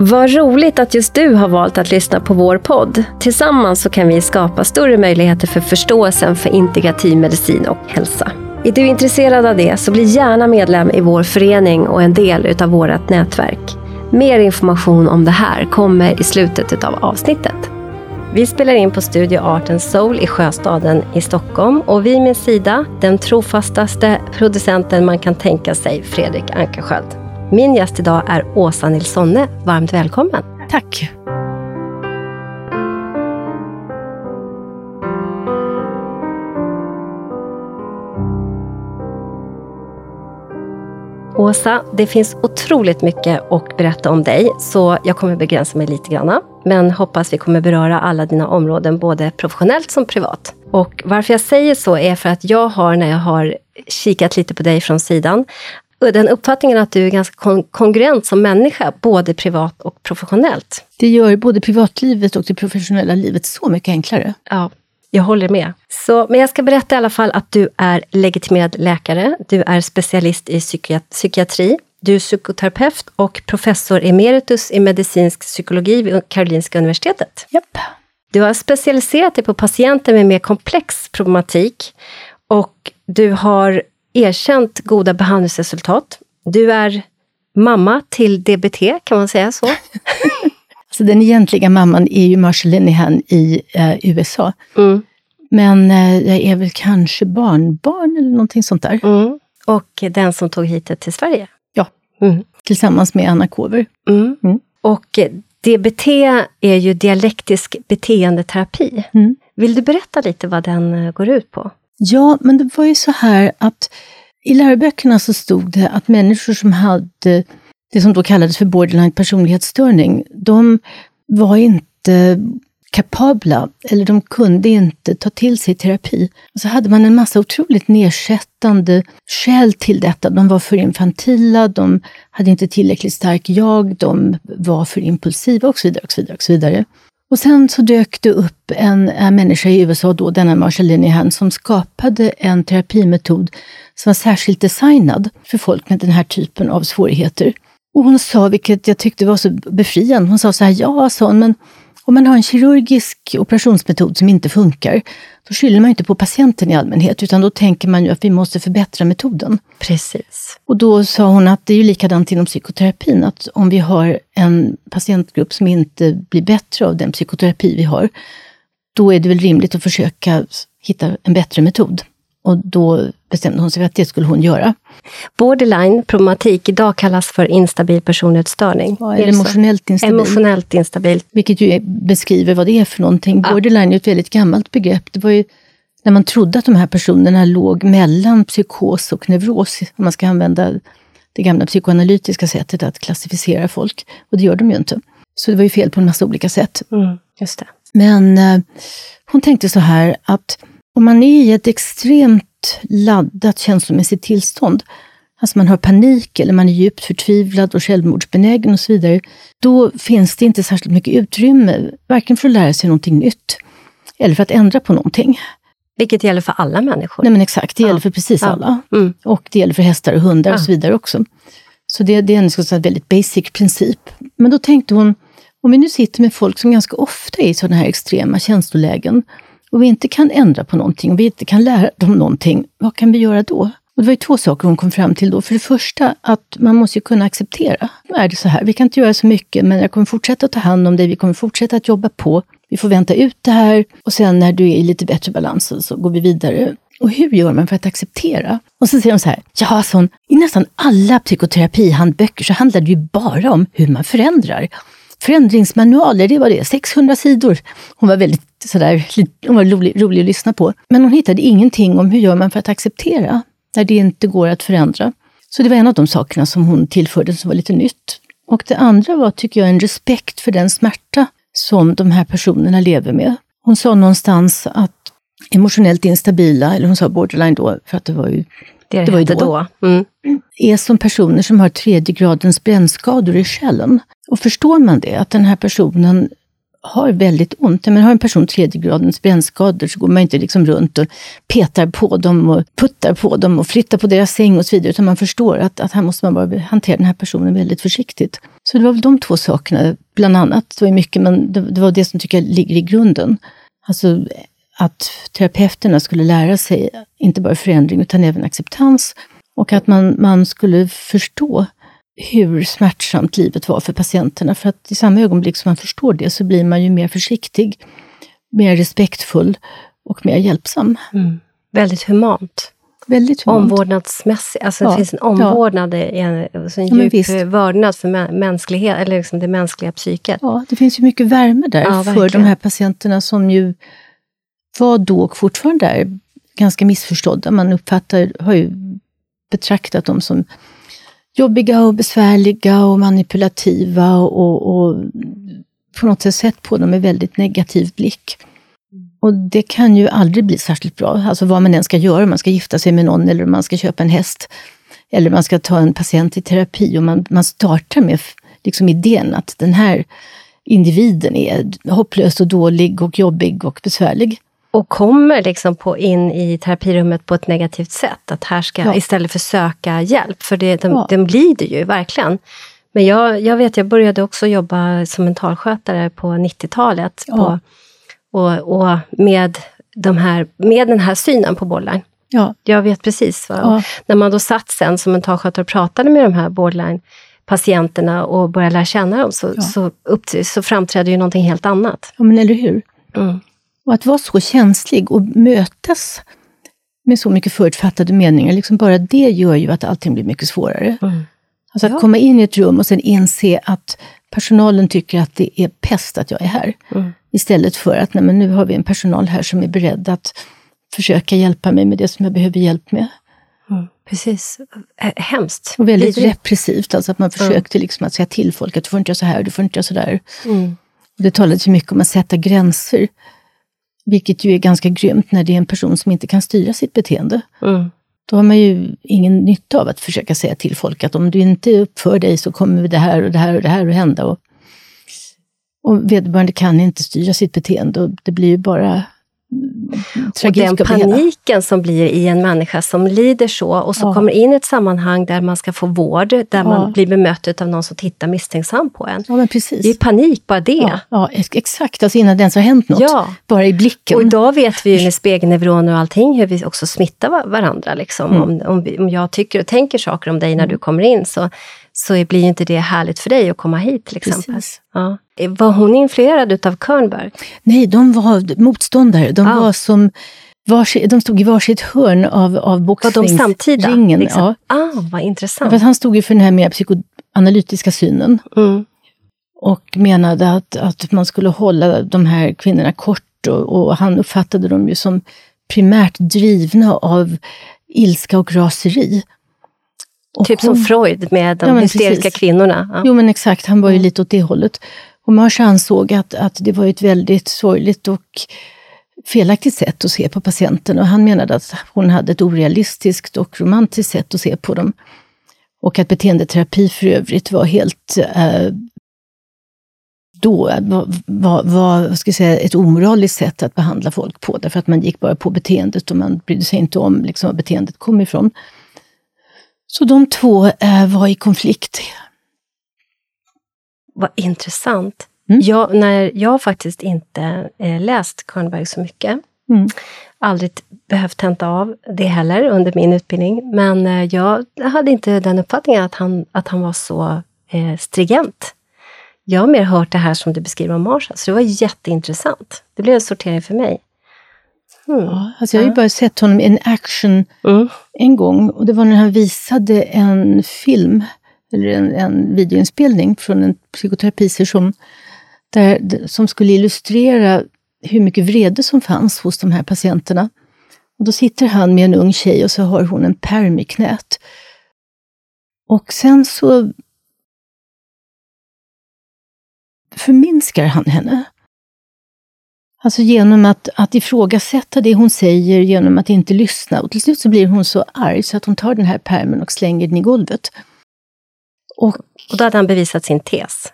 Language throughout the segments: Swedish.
Vad roligt att just du har valt att lyssna på vår podd. Tillsammans så kan vi skapa större möjligheter för förståelsen för integrativ medicin och hälsa. Är du intresserad av det så bli gärna medlem i vår förening och en del av vårt nätverk. Mer information om det här kommer i slutet av avsnittet. Vi spelar in på Studio Arten Soul i Sjöstaden i Stockholm och vid min sida den trofastaste producenten man kan tänka sig, Fredrik Ankarsköld. Min gäst idag är Åsa Nilssonne. Varmt välkommen! Tack! Åsa, det finns otroligt mycket att berätta om dig, så jag kommer begränsa mig lite grann. Men hoppas vi kommer beröra alla dina områden, både professionellt som privat. Och varför jag säger så är för att jag har, när jag har kikat lite på dig från sidan, den uppfattningen att du är ganska kon kongruent som människa, både privat och professionellt. Det gör både privatlivet och det professionella livet så mycket enklare. Ja, jag håller med. Så, men jag ska berätta i alla fall att du är legitimerad läkare. Du är specialist i psykiatri. Du är psykoterapeut och professor emeritus i medicinsk psykologi vid Karolinska Universitetet. Japp. Du har specialiserat dig på patienter med mer komplex problematik och du har erkänt goda behandlingsresultat. Du är mamma till DBT, kan man säga så? alltså den egentliga mamman är ju Marshall Linehan i eh, USA. Mm. Men eh, jag är väl kanske barnbarn eller någonting sånt där. Mm. Och den som tog hit det till Sverige? Ja, mm. tillsammans med Anna Kover. Mm. Mm. Och DBT är ju dialektisk beteendeterapi. Mm. Vill du berätta lite vad den eh, går ut på? Ja, men det var ju så här att i läroböckerna så stod det att människor som hade det som då kallades för borderline personlighetsstörning, de var inte kapabla, eller de kunde inte ta till sig terapi. Och så hade man en massa otroligt nedsättande skäl till detta. De var för infantila, de hade inte tillräckligt stark jag, de var för impulsiva och så vidare. Och så vidare, och så vidare. Och sen så dök det upp en, en människa i USA, då, denna Marshall Linehan, som skapade en terapimetod som var särskilt designad för folk med den här typen av svårigheter. Och hon sa, vilket jag tyckte var så befriande, hon sa så här, ja, sa hon, men om man har en kirurgisk operationsmetod som inte funkar, då skyller man inte på patienten i allmänhet, utan då tänker man ju att vi måste förbättra metoden. Precis. Och då sa hon att det är ju likadant inom psykoterapin, att om vi har en patientgrupp som inte blir bättre av den psykoterapi vi har, då är det väl rimligt att försöka hitta en bättre metod. Och då bestämde hon sig för att det skulle hon göra. Borderline-problematik idag kallas för instabil personlighetsstörning. Ja, eller emotionellt instabil. Emotionellt instabil. Vilket ju beskriver vad det är för någonting. Ja. Borderline är ett väldigt gammalt begrepp. Det var ju när man trodde att de här personerna låg mellan psykos och neuros, om man ska använda det gamla psykoanalytiska sättet att klassificera folk. Och det gör de ju inte. Så det var ju fel på en massa olika sätt. Mm, just det. Men eh, hon tänkte så här att om man är i ett extremt laddat känslomässigt tillstånd, alltså man har panik eller man är djupt förtvivlad och självmordsbenägen och så vidare, då finns det inte särskilt mycket utrymme, varken för att lära sig någonting nytt eller för att ändra på någonting. Vilket gäller för alla människor. Nej men exakt, det ja. gäller för precis ja. alla. Mm. Och det gäller för hästar och hundar ja. och så vidare också. Så det, det är en så väldigt basic princip. Men då tänkte hon, om vi nu sitter med folk som ganska ofta är i sådana här extrema känslolägen, och vi inte kan ändra på någonting, och vi inte kan lära dem någonting, vad kan vi göra då? Och det var ju två saker hon kom fram till då. För det första, att man måste ju kunna acceptera. Nu är det så här, vi kan inte göra så mycket, men jag kommer fortsätta ta hand om dig, vi kommer fortsätta att jobba på. Vi får vänta ut det här och sen när du är i lite bättre balans så går vi vidare. Och hur gör man för att acceptera? Och så säger hon så här, ja, sån, i nästan alla psykoterapihandböcker så handlar det ju bara om hur man förändrar förändringsmanualer, det var det, 600 sidor. Hon var väldigt sådär, hon var rolig, rolig att lyssna på. Men hon hittade ingenting om hur gör man för att acceptera när det inte går att förändra. Så det var en av de sakerna som hon tillförde som var lite nytt. Och det andra var, tycker jag, en respekt för den smärta som de här personerna lever med. Hon sa någonstans att emotionellt instabila, eller hon sa borderline då, för att det var ju det, det var ju då, då. Mm. är som personer som har tredje gradens brännskador i själen. Och förstår man det, att den här personen har väldigt ont. Men har en person tredje gradens brännskador så går man inte liksom runt och petar på dem och puttar på dem och flyttar på deras säng och så vidare. Utan man förstår att, att här måste man bara hantera den här personen väldigt försiktigt. Så det var väl de två sakerna, bland annat. Det var mycket, men det, det var det som tycker jag ligger i grunden. Alltså att terapeuterna skulle lära sig inte bara förändring utan även acceptans. Och att man, man skulle förstå hur smärtsamt livet var för patienterna. För att i samma ögonblick som man förstår det så blir man ju mer försiktig, mer respektfull och mer hjälpsam. Mm. Väldigt humant. Väldigt humant. Omvårdnadsmässigt, alltså ja, det finns en omvårdnad, ja. en, alltså en ja, djup vördnad för mänsklighet, eller liksom det mänskliga psyket. Ja, det finns ju mycket värme där ja, för de här patienterna som ju var då och fortfarande är ganska missförstådda. Man uppfattar, har ju betraktat dem som jobbiga och besvärliga och manipulativa och, och på något sätt sett på dem med väldigt negativ blick. Och det kan ju aldrig bli särskilt bra, alltså vad man än ska göra, om man ska gifta sig med någon eller om man ska köpa en häst. Eller man ska ta en patient i terapi och man, man startar med liksom idén att den här individen är hopplös och dålig och jobbig och besvärlig och kommer liksom på in i terapirummet på ett negativt sätt. Att här ska, ja. Istället för söka hjälp, för det, de, ja. de lider ju verkligen. Men jag, jag vet, jag började också jobba som mentalskötare på 90-talet. Ja. och, och med, de här, med den här synen på borderline. Ja. Jag vet precis. Ja. När man då satt sen som mentalskötare och pratade med de här borderline-patienterna och började lära känna dem, så, ja. så, upp, så framträdde ju någonting helt annat. Ja, men eller hur? Mm. Och att vara så känslig och mötas med så mycket förutfattade meningar, liksom bara det gör ju att allting blir mycket svårare. Mm. Alltså att ja. komma in i ett rum och sen inse att personalen tycker att det är pest att jag är här. Mm. Istället för att nej, men nu har vi en personal här som är beredd att försöka hjälpa mig med det som jag behöver hjälp med. Mm. Precis. Hemskt. Och väldigt Lidligt. repressivt, alltså att man försökte liksom att säga till folk att du får inte göra så här, du får inte göra så där. Mm. Det talades ju mycket om att sätta gränser. Vilket ju är ganska grymt när det är en person som inte kan styra sitt beteende. Mm. Då har man ju ingen nytta av att försöka säga till folk att om du inte uppför dig så kommer det här och det här och det här att hända. Och, och vederbörande kan inte styra sitt beteende och det blir ju bara. Och den paniken som blir i en människa som lider så och så ja. kommer in i ett sammanhang där man ska få vård, där ja. man blir bemött av någon som tittar misstänksam på en. Ja, men precis. Det är panik, bara det. Ja, exakt, alltså innan det ens har hänt något. Bara i blicken. Och idag vet vi ju med spegelneuroner och allting hur vi också smittar varandra. Liksom. Mm. Om, om, om jag tycker och tänker saker om dig när mm. du kommer in så, så blir inte det härligt för dig att komma hit till exempel. Ja. Var hon influerad utav Körnberg? Nej, de var motståndare. De ah. var som varsi, de stod i varsitt hörn av, av boxningsringen. Var de samtida? Liksom? Ja. Ah, vad intressant. För han stod ju för den här mer psykoanalytiska synen. Mm. Och menade att, att man skulle hålla de här kvinnorna kort och, och han uppfattade dem ju som primärt drivna av ilska och raseri. Typ hon, som Freud med de ja, hysteriska precis. kvinnorna. Ja. Jo men exakt, han var ju mm. lite åt det hållet. Och Mars ansåg att, att det var ett väldigt sorgligt och felaktigt sätt att se på patienten och han menade att hon hade ett orealistiskt och romantiskt sätt att se på dem. Och att beteendeterapi för övrigt var helt eh, då var, var, var ska jag säga, ett omoraliskt sätt att behandla folk på, därför att man gick bara på beteendet och man brydde sig inte om liksom, var beteendet kom ifrån. Så de två eh, var i konflikt vad intressant. Mm. Jag, när jag har faktiskt inte eh, läst Körnberg så mycket. Mm. Aldrig behövt tenta av det heller under min utbildning. Men eh, jag hade inte den uppfattningen att han, att han var så eh, stringent. Jag har mer hört det här som du beskriver om Marsha, så det var jätteintressant. Det blev en sortering för mig. Mm. Ja, alltså jag har ju bara sett honom i action mm. en gång och det var när han visade en film eller en, en videoinspelning från en psykoterapisession där, som skulle illustrera hur mycket vrede som fanns hos de här patienterna. Och då sitter han med en ung tjej och så har hon en perm i knät. Och sen så förminskar han henne. Alltså genom att, att ifrågasätta det hon säger, genom att inte lyssna. Och till slut så blir hon så arg så att hon tar den här permen och slänger den i golvet. Och, och då hade han bevisat sin tes?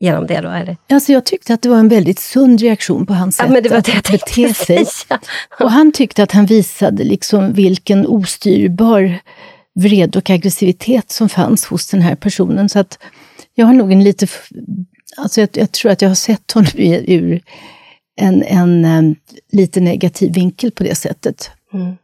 genom det då? Eller? Alltså jag tyckte att det var en väldigt sund reaktion på hans sätt ja, men det var att det jag bete sig. Och han tyckte att han visade liksom vilken ostyrbar vrede och aggressivitet som fanns hos den här personen. Så att jag har nog en lite... Alltså jag, jag tror att jag har sett honom ur en, en, en lite negativ vinkel på det sättet. Mm.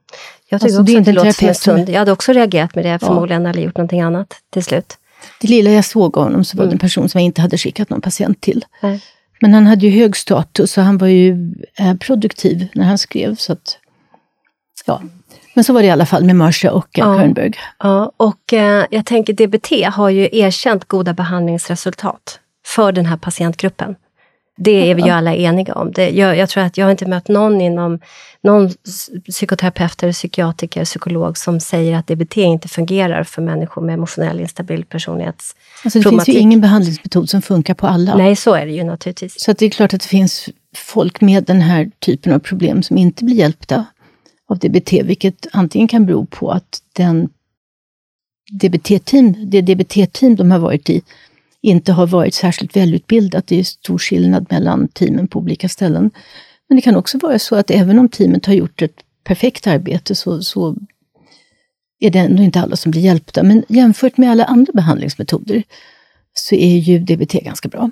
Jag tycker alltså, också det att det låter som en stund. Jag hade också reagerat med det förmodligen, ja. eller gjort någonting annat till slut. Det lilla jag såg av honom så var det en mm. person som jag inte hade skickat någon patient till. Nej. Men han hade ju hög status och han var ju eh, produktiv när han skrev. Så att, ja. Men så var det i alla fall med Marsha och ja. Kernberg. Ja, och eh, jag tänker DBT har ju erkänt goda behandlingsresultat för den här patientgruppen. Det är vi ju alla eniga om. Det, jag, jag, tror att jag har inte mött någon inom någon psykoterapeut, eller psykiatriker, psykolog som säger att DBT inte fungerar för människor med emotionell instabil personlighetsproblematik. Alltså det finns ju ingen behandlingsmetod som funkar på alla. Nej, så är det ju naturligtvis. Så det är klart att det finns folk med den här typen av problem som inte blir hjälpta av DBT, vilket antingen kan bero på att den DBT-team, det DBT-team de har varit i inte har varit särskilt välutbildat. Det är stor skillnad mellan teamen på olika ställen. Men det kan också vara så att även om teamet har gjort ett perfekt arbete så, så är det ändå inte alla som blir hjälpta. Men jämfört med alla andra behandlingsmetoder så är ju DBT ganska bra.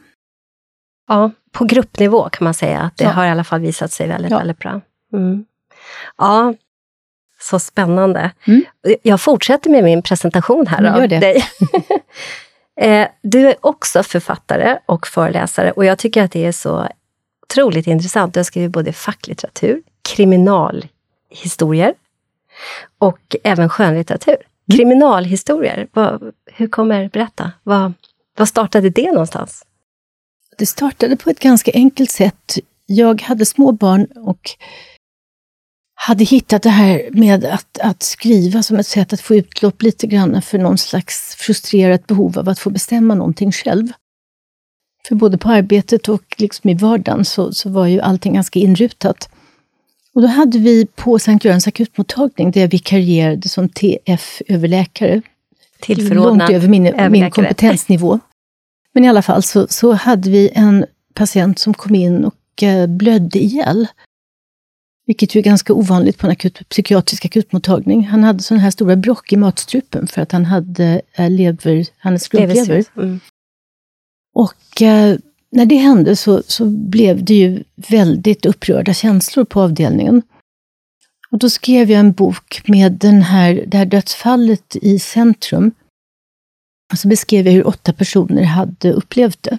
Ja, på gruppnivå kan man säga att det ja. har i alla fall visat sig väldigt, ja. väldigt bra. Mm. Ja, så spännande. Mm. Jag fortsätter med min presentation här av dig. Eh, du är också författare och föreläsare och jag tycker att det är så otroligt intressant. Du har skrivit både facklitteratur, kriminalhistorier och även skönlitteratur. Mm. Kriminalhistorier, vad, hur kommer, berätta, vad, vad startade det någonstans? Det startade på ett ganska enkelt sätt. Jag hade små barn och hade hittat det här med att, att skriva som ett sätt att få utlopp lite grann för någon slags frustrerat behov av att få bestämma någonting själv. För både på arbetet och liksom i vardagen så, så var ju allting ganska inrutat. Och då hade vi på Sankt Görans akutmottagning, där jag vikarierade som TF-överläkare, långt över min, min kompetensnivå. Men i alla fall så, så hade vi en patient som kom in och eh, blödde ihjäl. Vilket ju är ganska ovanligt på en akut, psykiatrisk akutmottagning. Han hade sådana här stora brock i matstrupen för att han hade äh, lever, han skrumplever. Mm. Och äh, när det hände så, så blev det ju väldigt upprörda känslor på avdelningen. Och då skrev jag en bok med den här, det här dödsfallet i centrum. Och så beskrev jag hur åtta personer hade upplevt det.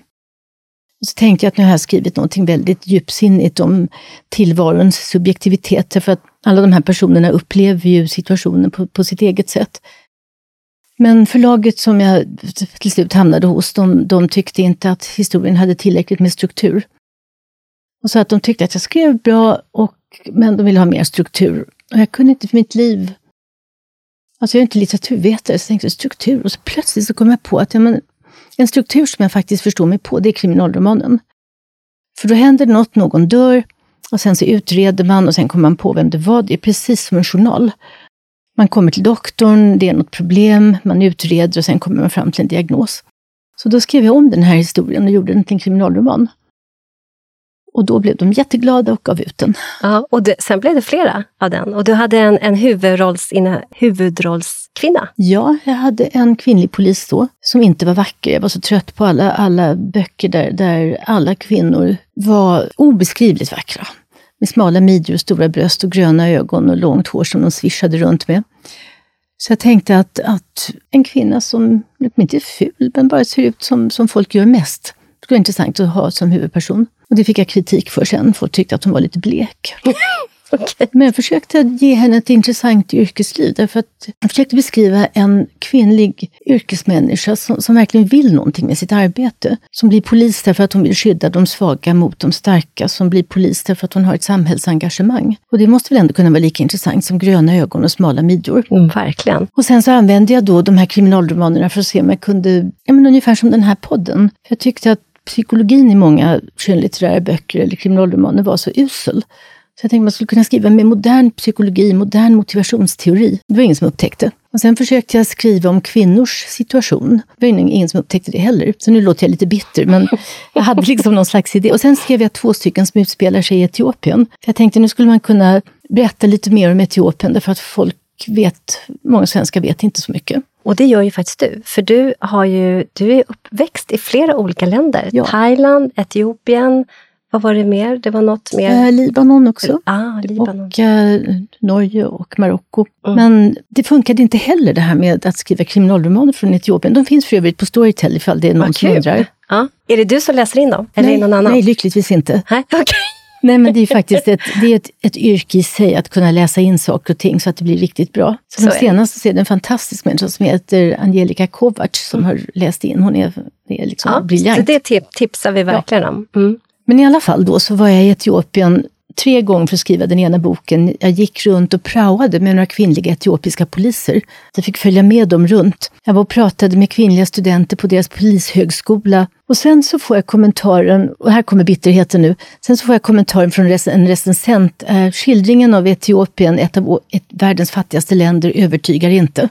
Så tänkte jag att nu har jag skrivit någonting väldigt djupsinnigt om tillvarons subjektivitet, för att alla de här personerna upplever ju situationen på, på sitt eget sätt. Men förlaget som jag till slut hamnade hos, de, de tyckte inte att historien hade tillräckligt med struktur. Och så att de tyckte att jag skrev bra, och, men de ville ha mer struktur. Och jag kunde inte för mitt liv... Alltså jag är inte litteraturvetare, så jag tänkte struktur. Och så plötsligt så kom jag på att ja, men, en struktur som jag faktiskt förstår mig på, det är kriminalromanen. För då händer något, någon dör, och sen så utreder man och sen kommer man på vem det var. Det är precis som en journal. Man kommer till doktorn, det är något problem, man utreder och sen kommer man fram till en diagnos. Så då skrev jag om den här historien och gjorde den till en kriminalroman. Och då blev de jätteglada och gav ut den. Ja, och det, sen blev det flera av den. Och du hade en, en huvudrolls, huvudrollskvinna. Ja, jag hade en kvinnlig polis då, som inte var vacker. Jag var så trött på alla, alla böcker där, där alla kvinnor var obeskrivligt vackra. Med smala midjor, stora bröst och gröna ögon och långt hår som de svischade runt med. Så jag tänkte att, att en kvinna som inte är ful, men bara ser ut som, som folk gör mest, det skulle vara intressant att ha som huvudperson. Och det fick jag kritik för sen. Folk tyckte att hon var lite blek. okay. Men jag försökte ge henne ett intressant yrkesliv. Därför att jag försökte beskriva en kvinnlig yrkesmänniska som, som verkligen vill någonting med sitt arbete. Som blir polis därför att hon vill skydda de svaga mot de starka. Som blir polis därför att hon har ett samhällsengagemang. Och det måste väl ändå kunna vara lika intressant som gröna ögon och smala midjor. Mm, verkligen. Och sen så använde jag då de här kriminalromanerna för att se om jag kunde, ja men ungefär som den här podden. För jag tyckte att psykologin i många skönlitterära böcker eller kriminalromaner var så usel. Så jag tänkte man skulle kunna skriva med modern psykologi, modern motivationsteori. Det var ingen som upptäckte. Och sen försökte jag skriva om kvinnors situation. Det var ingen som upptäckte det heller, så nu låter jag lite bitter. Men jag hade liksom någon slags idé. Och sen skrev jag två stycken som utspelar sig i Etiopien. Jag tänkte nu skulle man kunna berätta lite mer om Etiopien, därför att folk vet, många svenskar vet inte så mycket. Och det gör ju faktiskt du, för du, har ju, du är uppväxt i flera olika länder. Ja. Thailand, Etiopien, vad var det mer? Det var något mer? Eh, Libanon också. Ah, Libanon. Och eh, Norge och Marocko. Mm. Men det funkade inte heller det här med att skriva kriminalromaner från Etiopien. De finns för övrigt på Storytel ifall det är någon som undrar. Ja. Är det du som läser in dem? Eller nej, någon annan? nej, lyckligtvis inte. Nej, men det är faktiskt ett, det är ett, ett yrke i sig att kunna läsa in saker och ting så att det blir riktigt bra. Så, Så senaste så är det en fantastisk människa som heter Angelica Kovacs som har läst in. Hon är, är liksom Mm. Ja, briljant. så det tip- tipsar vi verkligen om. Mm. Men i alla fall då så var jag i Etiopien tre gånger för att skriva den ena boken. Jag gick runt och praoade med några kvinnliga etiopiska poliser. Jag fick följa med dem runt. Jag var och pratade med kvinnliga studenter på deras polishögskola. Och sen så får jag kommentaren, och här kommer bitterheten nu, sen så får jag kommentaren från en recensent. Skildringen av Etiopien, ett av världens fattigaste länder, övertygar inte.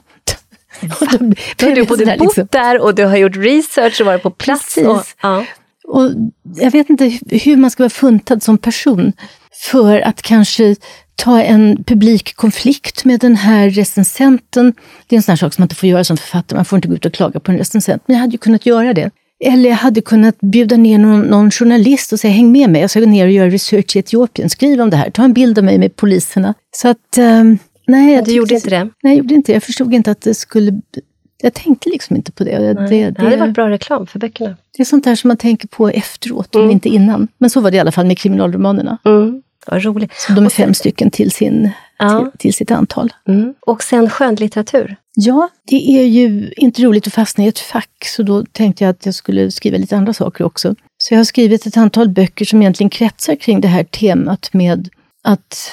Och då- är du har både bott liksom- där och du har gjort research och varit på plats. Och, Precis. ja. Och jag vet inte hur man ska vara funtad som person för att kanske ta en publikkonflikt med den här recensenten. Det är en sån här sak som man inte får göra som författare, man får inte gå ut och klaga på en recensent. Men jag hade ju kunnat göra det. Eller jag hade kunnat bjuda ner någon, någon journalist och säga häng med mig, jag ska gå ner och göra research i Etiopien. Skriv om det här, ta en bild av mig med poliserna. Så att, ehm, nej. jag Du gjorde inte det? Nej, jag gjorde inte det. Jag förstod inte att det skulle... Jag tänkte liksom inte på det. Det, Det, det hade varit bra reklam för böckerna. det är sånt där som man tänker på efteråt, men inte innan. Men så var det i alla fall med kriminalromanerna. Mm. Vad roligt. Så de är fem stycken till, sin, Ja. till, till sitt antal. Mm. Och sen skönlitteratur. Ja, det är ju inte roligt att fastna i ett fack, så då tänkte jag att jag skulle skriva lite andra saker också. Så jag har skrivit ett antal böcker som egentligen kretsar kring det här temat med att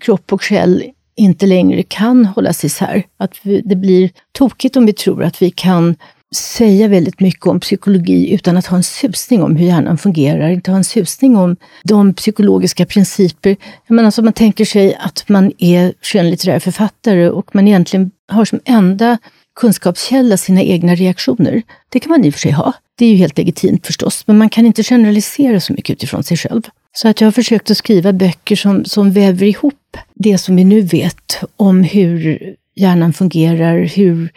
kropp och själ inte längre kan hållas isär. Att vi, det blir tokigt om vi tror att vi kan säga väldigt mycket om psykologi utan att ha en susning om hur hjärnan fungerar, inte ha en susning om de psykologiska principer. Jag menar, alltså man tänker sig att man är skönlitterär författare och man egentligen har som enda kunskapskälla sina egna reaktioner. Det kan man i och för sig ha. Det är ju helt legitimt förstås, men man kan inte generalisera så mycket utifrån sig själv. Så att jag har försökt att skriva böcker som, som väver ihop det som vi nu vet om hur hjärnan fungerar, hur,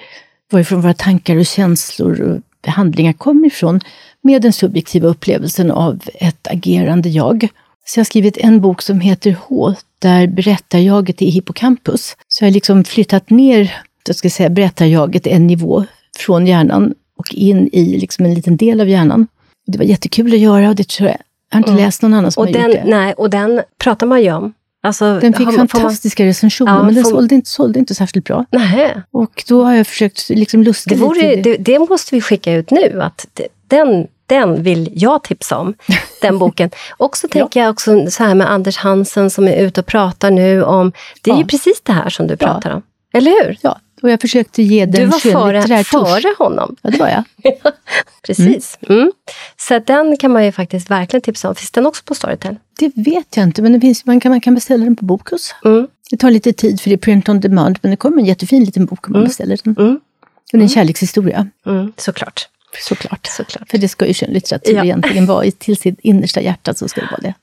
varifrån våra tankar och känslor och handlingar kommer ifrån, med den subjektiva upplevelsen av ett agerande jag. Så jag har skrivit en bok som heter H, där berättarjaget är hippocampus. Så jag har liksom flyttat ner, jag ska säga berättarjaget en nivå från hjärnan och in i liksom en liten del av hjärnan. Det var jättekul att göra och det tror jag, jag har inte Mm. läst någon annan som Och har den, gjort det. nej, och den pratar man ju om. Alltså, Den fick man- får man- fantastiska recensioner, Ja, men den får sålde inte, sålde inte särskilt bra. Nähä. Och då har jag försökt liksom luska Det, lite. vore, i det. det, det måste vi skicka ut nu. Att det, den, den vill jag tipsa om, den boken. Också tänker jag också så här med Anders Hansen som är ute och pratar nu om... Det är Ja. ju precis det här som du pratar om. Eller hur? Ja, och jag försökte ge den Du var före, skönlitterär före honom. Ja, det var jag. Precis. Mm. Så den kan man ju faktiskt verkligen tipsa om. Finns den också på Storytel? Det vet jag inte, men det finns, man, kan, man kan beställa den på Bokus. Mm. Det tar lite tid för det är print on demand, men det kommer en jättefin liten bok om man beställer den. Mm. Och det är en kärlekshistoria, Mm. Såklart. såklart. Såklart. För det ska ju skönlitteratur Ja. egentligen vara. Till sitt innersta hjärta så ska det vara det.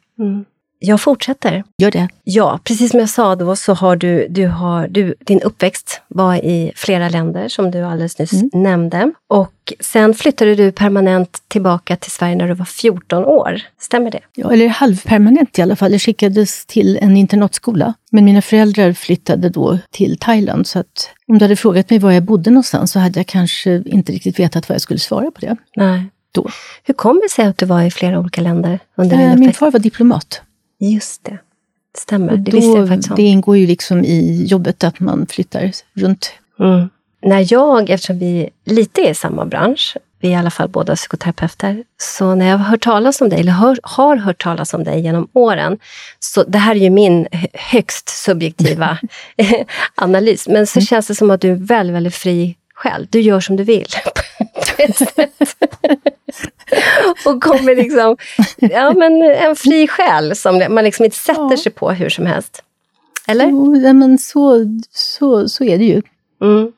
Jag fortsätter. Gör det. Ja, precis som jag sa då så har du, du har, du, din uppväxt var i flera länder som du alldeles nyss nämnde. Och sen flyttade du permanent tillbaka till Sverige när du var 14 år. Stämmer det? Ja, eller halvpermanent i alla fall. Jag skickades till en internatskola. Men mina föräldrar flyttade då till Thailand. Så att om du hade frågat mig var jag bodde någonstans så hade jag kanske inte riktigt vetat vad jag skulle svara på det. Nej. Då. Hur kommer det sig att du var i flera olika länder under din Eh, Min uppväxt? far var diplomat. Just det. Stämmer, Och det visste då, jag faktiskt om. det ingår ju liksom i jobbet att man flyttar runt. Mm. När jag, eftersom vi lite är i samma bransch, vi är i alla fall båda psykoterapeuter, så när jag har hört talas om dig, eller hör, har hört talas om dig genom åren, så det här är ju min hö- högst subjektiva analys, men så känns det som att du är väldigt, väldigt fri själv. Du gör som du vill. Och kommer liksom, ja men en fri själ som man liksom inte sätter Ja. sig på hur som helst. Eller? Jo, ja, men så, så, så är det ju. Mm.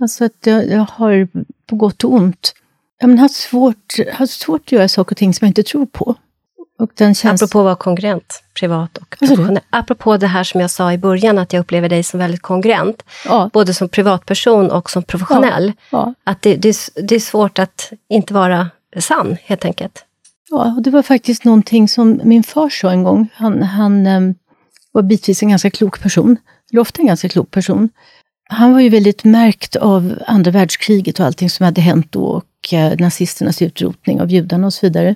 Alltså att jag, jag har på gott och ont jag men, haft, svårt, haft svårt att göra saker och ting som jag inte tror på. Och den känns... Apropå att vara kongruent, privat och professionell. Apropå det här som jag sa i början, att jag upplever dig som väldigt kongruent. Ja. Både som privatperson och som professionell. Ja. Ja. Att det, det, det, är svårt att inte vara sann, helt enkelt. Ja, och det var faktiskt någonting som min far sa en gång. Han, han eh, var bitvis en ganska klok person, eller ofta en ganska klok person. Han var ju väldigt märkt av andra världskriget och allting som hade hänt då och eh, nazisternas utrotning av judarna och så vidare.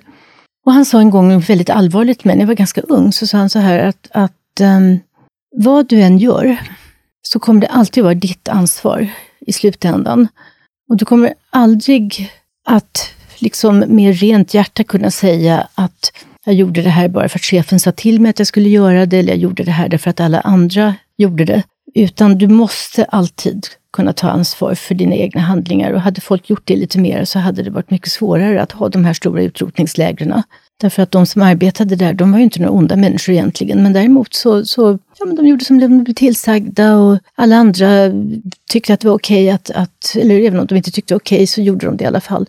Och han sa en gång väldigt allvarligt men jag var ganska ung, så sa han så här att, att eh, vad du än gör så kommer det alltid vara ditt ansvar i slutändan. Och du kommer aldrig att liksom med rent hjärta kunna säga att jag gjorde det här bara för att chefen sa till mig att jag skulle göra det, eller jag gjorde det här därför att alla andra gjorde det. Utan du måste alltid kunna ta ansvar för dina egna handlingar. Och hade folk gjort det lite mer så hade det varit mycket svårare att ha de här stora utrotningslägren. Därför att de som arbetade där, de var ju inte några onda människor egentligen. Men däremot så, så ja, men de gjorde som de blev tillsagda och alla andra tyckte att det var okej okay att, att, eller även om de inte tyckte okej okay, så gjorde de det i alla fall.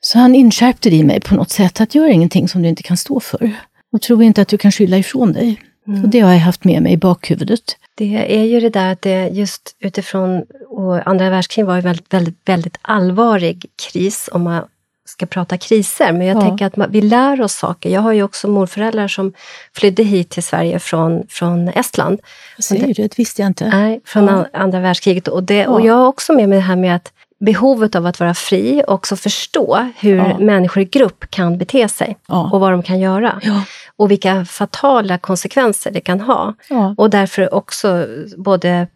Så han inskärpte det i mig på något sätt, att gör ingenting som du inte kan stå för. Och tro inte att du kan skylla ifrån dig. Mm. Och det har jag haft med mig i bakhuvudet. Det är ju det där att det just utifrån, och andra världskriget var ju väldigt, väldigt, väldigt allvarlig kris om man ska prata kriser. Men jag ja. tänker att man, vi lär oss saker. Jag har ju också morföräldrar som flydde hit till Sverige från, från Estland. Vad säger du? Det visste jag inte. Nej, från ja. andra världskriget. Och, det, och jag har också med mig det här med att behovet av att vara fri och också förstå hur ja. människor i grupp kan bete sig ja. och vad de kan göra. Ja. Och vilka fatala konsekvenser det kan ha. Och därför också både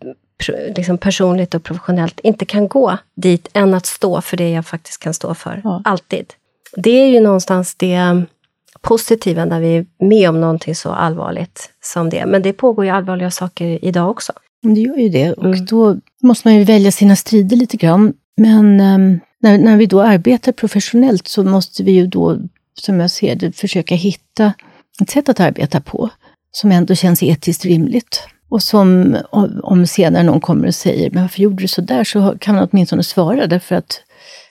liksom personligt och professionellt inte kan gå dit än att stå för det jag faktiskt kan stå för. Alltid. Det är ju någonstans det positiva när vi är med om någonting så allvarligt som det. Men det pågår ju allvarliga saker idag också. Det gör ju det och mm. då måste man ju välja sina strider lite grann. Men um, när, när vi då arbetar professionellt så måste vi ju då, som jag ser det, försöka hitta ett sätt att arbeta på som ändå känns etiskt rimligt. Och som om senare någon kommer och säger, men varför gjorde du så där? Så kan man åtminstone svara därför att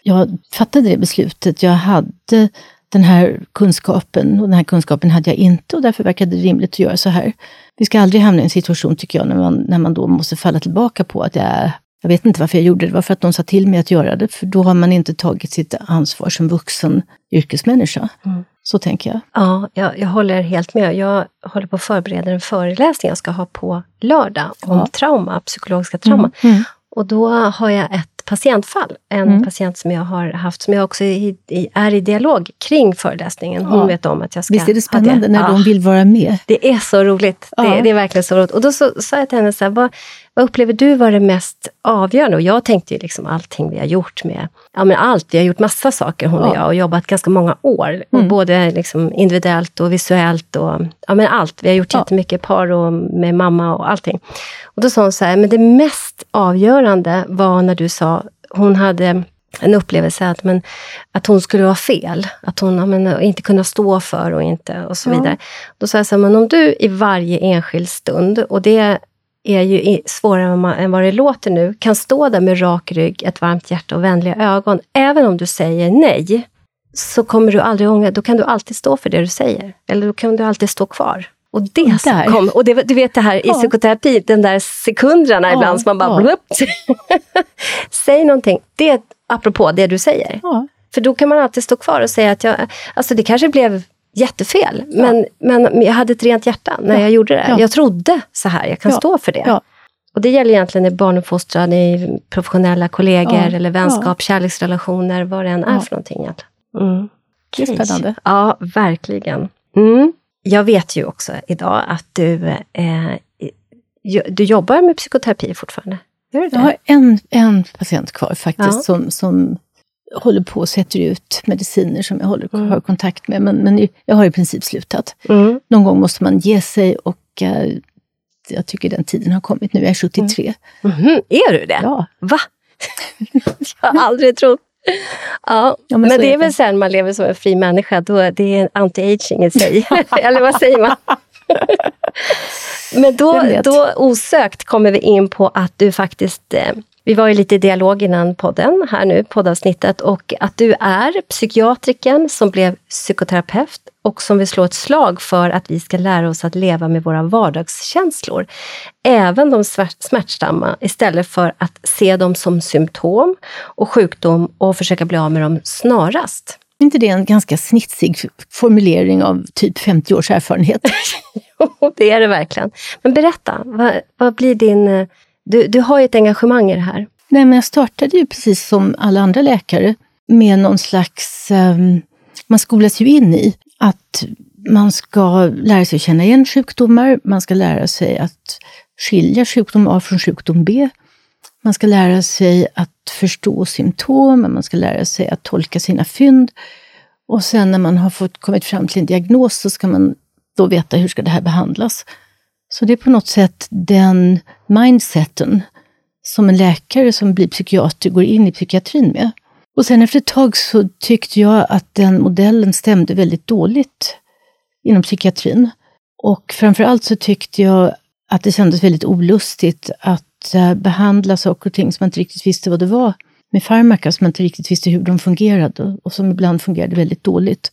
jag fattade det beslutet. Jag hade den här kunskapen och den här kunskapen hade jag inte och därför verkade det rimligt att göra så här. Vi ska aldrig hamna i en situation, tycker jag, när man, när man då måste falla tillbaka på att jag jag vet inte varför jag gjorde det, det var för att de sa till mig att göra det, för då har man inte tagit sitt ansvar som vuxen yrkesmänniska. Mm. Så tänker jag. Ja, jag, jag, håller helt med. Jag håller på att förbereda en föreläsning jag ska ha på lördag om ja. trauma, psykologiska trauma. Mm. Mm. Och då har jag ett patientfall. En mm. patient som jag har haft, som jag också i, i, är i dialog kring föreläsningen. Hon ja. vet om att jag ska... Visst är det spännande när ja. de vill vara med? Det är så roligt. Ja. Det, det, är verkligen så roligt. Och då sa jag till henne, så här, vad, vad upplever du var det mest avgörande? Och jag tänkte ju liksom allting vi har gjort med, ja men allt, vi har gjort massa saker hon och jag och jobbat ganska många år. Mm. både liksom individuellt och visuellt och ja men allt. Vi har gjort ja. jättemycket par och med mamma och allting. Och då sa hon så här, men det mest avgörande var när du sa, hon hade en upplevelse att, men, att hon skulle vara fel. Att hon men, inte kunna stå för och inte och så ja. vidare. Då sa jag så här, men om du i varje enskild stund, och det är ju svårare än vad det låter nu, kan stå där med rak rygg, ett varmt hjärta och vänliga ögon, även om du säger nej, så kommer du aldrig ångra, då kan du alltid stå för det du säger. Eller då kan du alltid stå kvar. Och det där. kom, och det, du vet det här ja. i psykoterapi, den där sekunderna ja, ibland som man bara... Ja. Säg någonting, det apropå det du säger. Ja. För då kan man alltid stå kvar och säga att jag, alltså det kanske blev jättefel, ja. men, men jag hade ett rent hjärta när jag gjorde det. Jag trodde så här, jag kan stå för det. Och det gäller egentligen i barnuppfostran, i professionella kollegor eller vänskap, kärleksrelationer, vad det än är för någonting. Mm. Det är spännande. Ja, verkligen. Mm. Jag vet ju också idag att du, eh, du jobbar med psykoterapi fortfarande. Gör du det? Jag har en, en patient kvar faktiskt ja. som, som håller på och sätter ut mediciner som jag håller, mm. har kontakt med. Men, men jag har i princip slutat. Mm. Någon gång måste man ge sig och uh, jag tycker den tiden har kommit nu. Jag är 73. Mm. Mm. Är du det? Ja. Va? jag har aldrig trott. Ja, ja men, men det är väl sen man lever som en fri människa, då det är anti-aging i sig. Eller vad säger man? men då, då osökt kommer vi in på att du faktiskt eh, Vi var ju lite i dialog innan podden, här nu, poddavsnittet, och att du är psykiatriken som blev psykoterapeut och som vill slå ett slag för att vi ska lära oss att leva med våra vardagskänslor, även de smärtsamma, istället för att se dem som symptom och sjukdom och försöka bli av med dem snarast. Är inte det en ganska snitsig formulering av typ 50 års erfarenhet? jo, det är det verkligen. Men berätta, vad, vad blir din... Du, du har ju ett engagemang i det här. Nej, men jag startade ju precis som alla andra läkare med någon slags... Um, man skolas ju in i att man ska lära sig att känna igen sjukdomar, man ska lära sig att skilja sjukdom A från sjukdom B. Man ska lära sig att förstå symptom, man ska lära sig att tolka sina fynd. Och sen när man har fått kommit fram till en diagnos så ska man då veta hur ska det här behandlas. Så det är på något sätt den mindseten som en läkare som blir psykiater går in i psykiatrin med. Och sen efter ett tag så tyckte jag att den modellen stämde väldigt dåligt inom psykiatrin. Och framförallt så tyckte jag att det kändes väldigt olustigt att eh, behandla saker och ting som man inte riktigt visste vad det var med farmaka som man inte riktigt visste hur de fungerade och som ibland fungerade väldigt dåligt.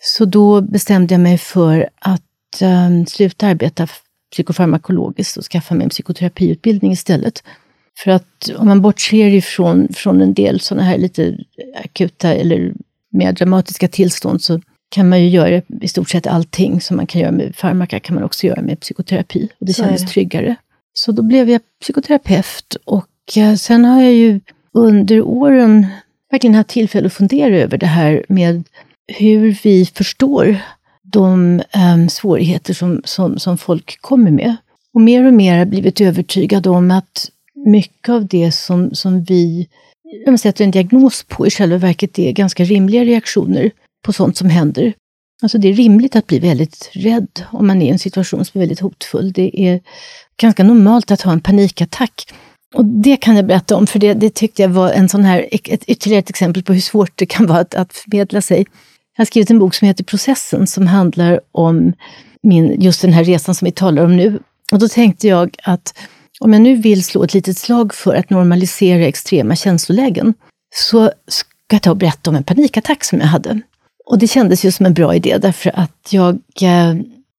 Så då bestämde jag mig för att um, sluta arbeta psykofarmakologiskt och skaffa mig en psykoterapiutbildning istället. För att om man bortser ifrån från en del sådana här lite akuta eller mer dramatiska tillstånd så kan man ju göra i stort sett allting som man kan göra med farmaka kan man också göra med psykoterapi. Och det kändes tryggare. Så då blev jag psykoterapeut och eh, sen har jag ju under åren verkligen haft tillfälle att fundera över det här med hur vi förstår de um, svårigheter som, som, som folk kommer med. Och mer och mer har blivit övertygad om att mycket av det som, som vi man sätter en diagnos på i själva verket är ganska rimliga reaktioner på sånt som händer. Alltså det är rimligt att bli väldigt rädd om man är i en situation som är väldigt hotfull. Det är ganska normalt att ha en panikattack. Och det kan jag berätta om, för det, det tyckte jag var en sån här, ett, ytterligare ett exempel på hur svårt det kan vara att, att förmedla sig. Jag har skrivit en bok som heter Processen som handlar om min, just den här resan som vi talar om nu. Och då tänkte jag att om jag nu vill slå ett litet slag för att normalisera extrema känslolägen, så ska jag ta och berätta om en panikattack som jag hade. Och det kändes ju som en bra idé därför att jag eh,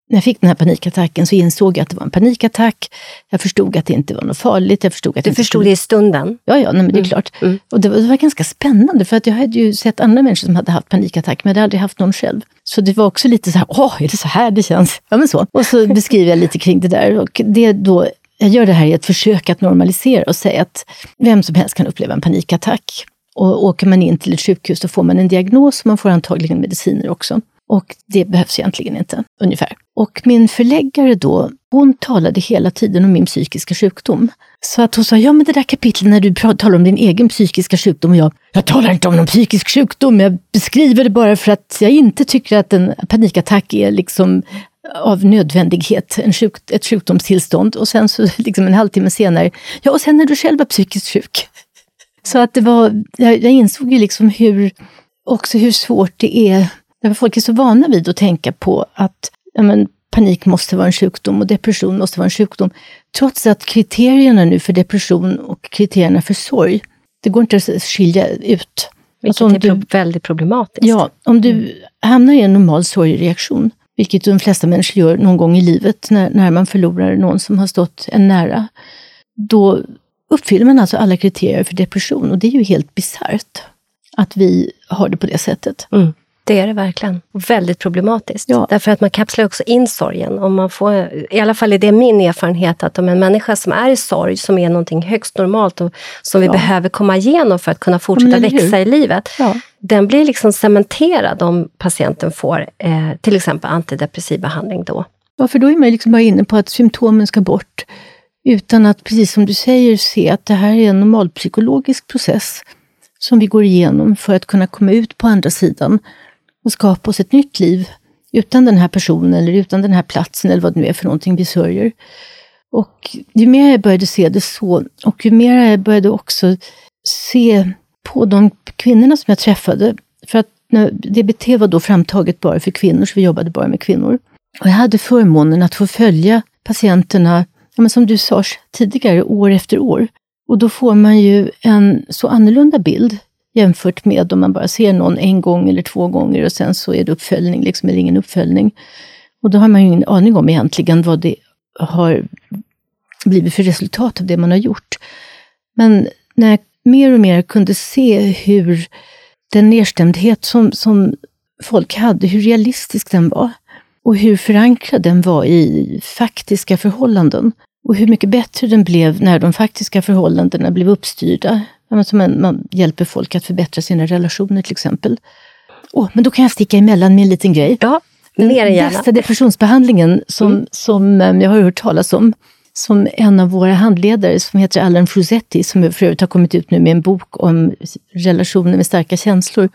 när jag fick den här panikattacken så insåg jag att det var en panikattack. Jag förstod att det inte var något farligt. Jag förstod att du förstod skulle... det i stunden? Ja, ja nej, men det är mm. klart. Mm. Och det var, det var, ganska spännande för att jag hade ju sett andra människor som hade haft panikattack, men jag hade aldrig haft någon själv. Så det var också lite så här, åh, är det så här det känns? Ja, men så. Och så beskriver jag lite kring det där. Och det då, jag gör det här i ett försök att normalisera och säga att vem som helst kan uppleva en panikattack. Och åker man in till ett sjukhus då får man en diagnos och man får antagligen mediciner också. Och det behövs egentligen inte, ungefär. Och min förläggare då, hon talade hela tiden om min psykiska sjukdom. Så att hon sa, ja men det där kapitlet när du talar om din egen psykiska sjukdom och jag, jag talar inte om någon psykisk sjukdom, jag beskriver det bara för att jag inte tycker att en panikattack är liksom av nödvändighet, en sjuk, ett sjukdomstillstånd. Och sen så liksom en halvtimme senare, ja och sen är du själv psykiskt sjuk. Så att det var, jag, jag insåg ju liksom hur, också hur svårt det är Därför folk är så vana vid att tänka på att ja, men, panik måste vara en sjukdom och depression måste vara en sjukdom. Trots att kriterierna nu för depression och kriterierna för sorg, det går inte att skilja ut. Vilket alltså är du, väldigt problematiskt. Ja, om du mm. hamnar i en normal sorgreaktion, vilket de flesta människor gör någon gång i livet när, när man förlorar någon som har stått en nära, då uppfyller man alltså alla kriterier för depression och det är ju helt bisarrt att vi har det på det sättet. Mm. Det är det verkligen. väldigt problematiskt. Ja. Därför att man kapslar också in sorgen. Och man får, I alla fall är det min erfarenhet, att om en människa som är i sorg, som är någonting högst normalt och som vi behöver komma igenom för att kunna fortsätta växa i livet, ja. den blir liksom cementerad om patienten får eh, till exempel antidepressiv behandling då. Ja, för då är man liksom bara inne på att symptomen ska bort, utan att, precis som du säger, se att det här är en normalpsykologisk process som vi går igenom för att kunna komma ut på andra sidan och skapa oss ett nytt liv utan den här personen eller utan den här platsen eller vad det nu är för någonting vi sörjer. Och ju mer jag började se det så och ju mer jag började också se på de kvinnorna som jag träffade, för att DBT var då framtaget bara för kvinnor, så vi jobbade bara med kvinnor. Och jag hade förmånen att få följa patienterna, ja, men som du sa tidigare, år efter år. Och då får man ju en så annorlunda bild jämfört med om man bara ser någon en gång eller två gånger och sen så är det uppföljning, liksom, eller ingen uppföljning. Och då har man ju ingen aning om egentligen vad det har blivit för resultat av det man har gjort. Men när jag mer och mer kunde se hur den nedstämdhet som, som folk hade, hur realistisk den var och hur förankrad den var i faktiska förhållanden. Och hur mycket bättre den blev när de faktiska förhållandena blev uppstyrda. Alltså man, man hjälper folk att förbättra sina relationer till exempel. Oh, men då kan jag sticka emellan med en liten grej. Ja, mer Den bästa depressionsbehandlingen som, mm. som um, jag har hört talas om, som en av våra handledare som heter Alan Frusetti, som för övrigt har kommit ut nu med en bok om relationer med starka känslor.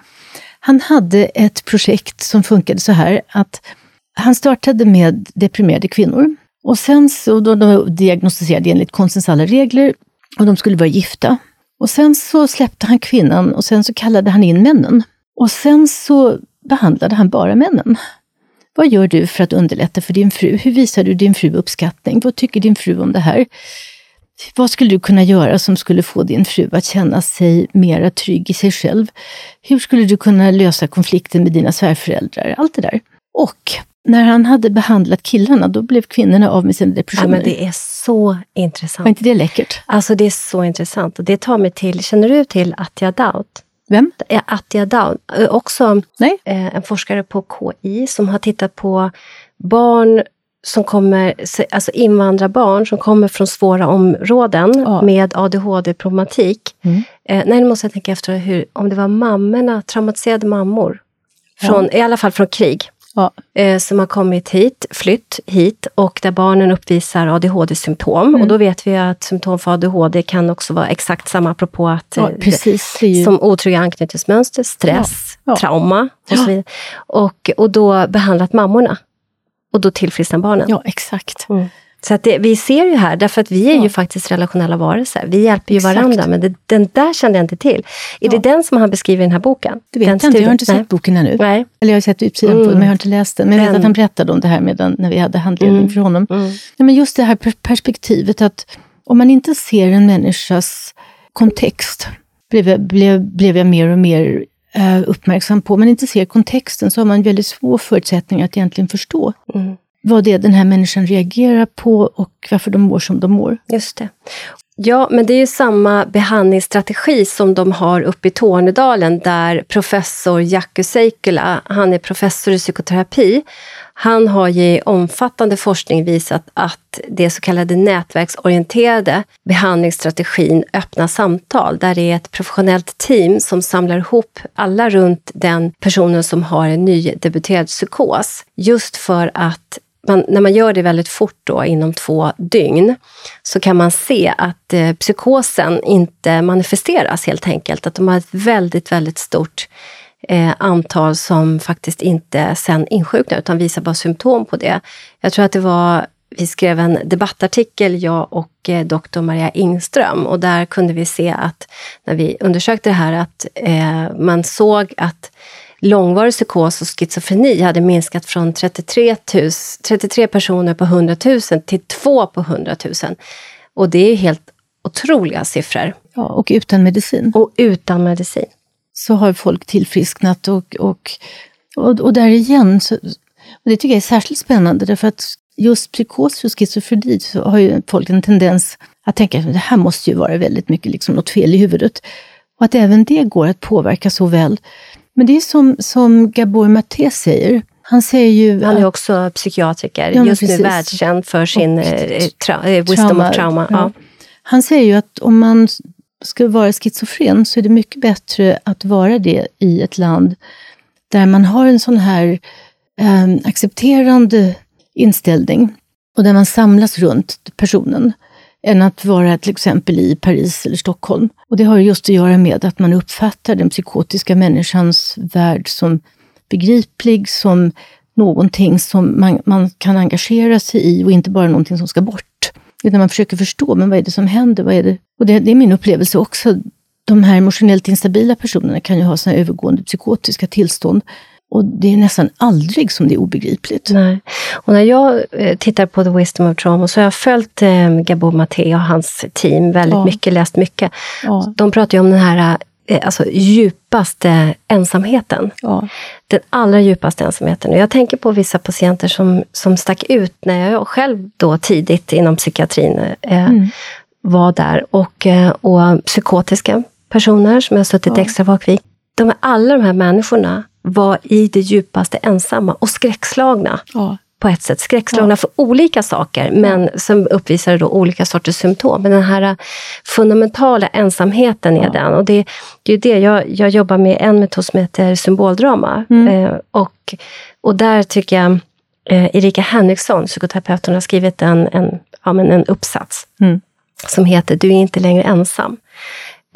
Han hade ett projekt som funkade så här att han startade med deprimerade kvinnor. Och sen så, då de diagnostiserade enligt konstens alla regler och de skulle vara gifta. Och sen så släppte han kvinnan och sen så kallade han in männen. Och sen så behandlade han bara männen. Vad gör du för att underlätta för din fru? Hur visar du din fru uppskattning? Vad tycker din fru om det här? Vad skulle du kunna göra som skulle få din fru att känna sig mera trygg i sig själv? Hur skulle du kunna lösa konflikten med dina svärföräldrar? Allt det där. Och när han hade behandlat killarna, då blev kvinnorna av med sina depressioner. Ja, men det är så intressant. Var inte det läckert? Alltså det är så intressant. Och det tar mig till, känner du till Attia Daut? Vem? Attia Daut, också Nej. Eh, en forskare på KI som har tittat på barn som kommer, alltså invandrarbarn som kommer från svåra områden ja. med ADHD-problematik. Mm. Eh, nej, nu måste jag tänka efter hur, om det var mammorna, traumatiserade mammor. Från, ja. I alla fall från krig ja. eh, som har kommit hit, flytt hit och där barnen uppvisar ADHD-symptom. Mm. Och då vet vi att symptom för ADHD kan också vara exakt samma, apropå att ja, eh, precis, ju... som otrygga anknytningsmönster, stress, ja. trauma och så vidare. Och, och då behandlat mammorna. Och då tillfrisknar barnen. Ja, exakt. Mm. Så att det, vi ser ju här, därför att vi är ja. ju faktiskt relationella varelser. Vi hjälper ju Exakt. varandra, men det, den där kände jag inte till. Är ja. det den som han beskriver i den här boken? Det vet jag inte, jag har inte sett Nej. boken ännu. Nej. Eller jag har sett utsidan mm. på den, men jag har inte läst den. Men jag vet att han berättade om det här medan, när vi hade handledning mm. för honom. Mm. Nej, men just det här perspektivet att om man inte ser en människas kontext, blev, blev, blev jag mer och mer uh, uppmärksam på. Om man inte ser kontexten så har man väldigt små förutsättningar att egentligen förstå. Mm vad det är den här människan reagerar på och varför de mår som de mår. Just det. Ja, men det är ju samma behandlingsstrategi som de har uppe i Tornedalen där professor Jacku Seikkula, han är professor i psykoterapi, han har i omfattande forskning visat att det så kallade nätverksorienterade behandlingsstrategin öppna samtal, där det är ett professionellt team som samlar ihop alla runt den personen som har en nydebuterad psykos, just för att man, när man gör det väldigt fort då, inom två dygn, så kan man se att eh, psykosen inte manifesteras helt enkelt. Att de har ett väldigt, väldigt stort eh, antal som faktiskt inte sen insjuknar, utan visar bara symptom på det. Jag tror att det var vi skrev en debattartikel, jag och eh, doktor Maria Ingström, och där kunde vi se att när vi undersökte det här, att eh, man såg att långvarig psykos och schizofreni hade minskat från 33, 000, 33 personer på 100 000 till 2 på 100 000. Och det är helt otroliga siffror. Ja, och utan medicin. Och utan medicin. Så har folk tillfrisknat och, och, och, och där igen, så, och det tycker jag är särskilt spännande därför att just psykos och schizofreni så har ju folk en tendens att tänka att det här måste ju vara väldigt mycket liksom något fel i huvudet. Och att även det går att påverka så väl. Men det är som, som Gabor Maté säger. Han säger ju... Han är också psykiatriker, ja, just precis. nu världskänd för sin eh, tra eh, wisdom trauma, of trauma. Ja. Ja. Han säger ju att om man ska vara schizofren så är det mycket bättre att vara det i ett land där man har en sån här eh, accepterande inställning och där man samlas runt personen än att vara till exempel i Paris eller Stockholm. Och det har just att göra med att man uppfattar den psykotiska människans värld som begriplig, som någonting som man, man kan engagera sig i och inte bara någonting som ska bort. Utan man försöker förstå, men vad är det som händer? Vad är det? Och det, det är min upplevelse också. De här emotionellt instabila personerna kan ju ha såna övergående psykotiska tillstånd. Och det är nästan aldrig som det är obegripligt. Nej. Och när jag eh, tittar på The Wisdom of Trauma så har jag följt eh, Gabo Maté och hans team väldigt ja. mycket, läst mycket. Ja. De pratar ju om den här eh, alltså, djupaste ensamheten. Ja. Den allra djupaste ensamheten. Och jag tänker på vissa patienter som, som stack ut när jag själv då tidigt inom psykiatrin eh, mm. var där. Och, eh, och psykotiska personer som jag suttit ja. extra vak vid. De, alla de här människorna var i det djupaste ensamma och skräckslagna. Ja. På ett sätt. Skräckslagna ja. för olika saker, men som uppvisade då olika sorters symptom. Men den här fundamentala ensamheten är den. Och det, det är det jag, jag jobbar med en metod som heter symboldrama. Mm. Eh, och, och där tycker jag eh, Erika Henriksson, psykoterapeuten, har skrivit en, en, ja, men en uppsats mm. som heter Du är inte längre ensam.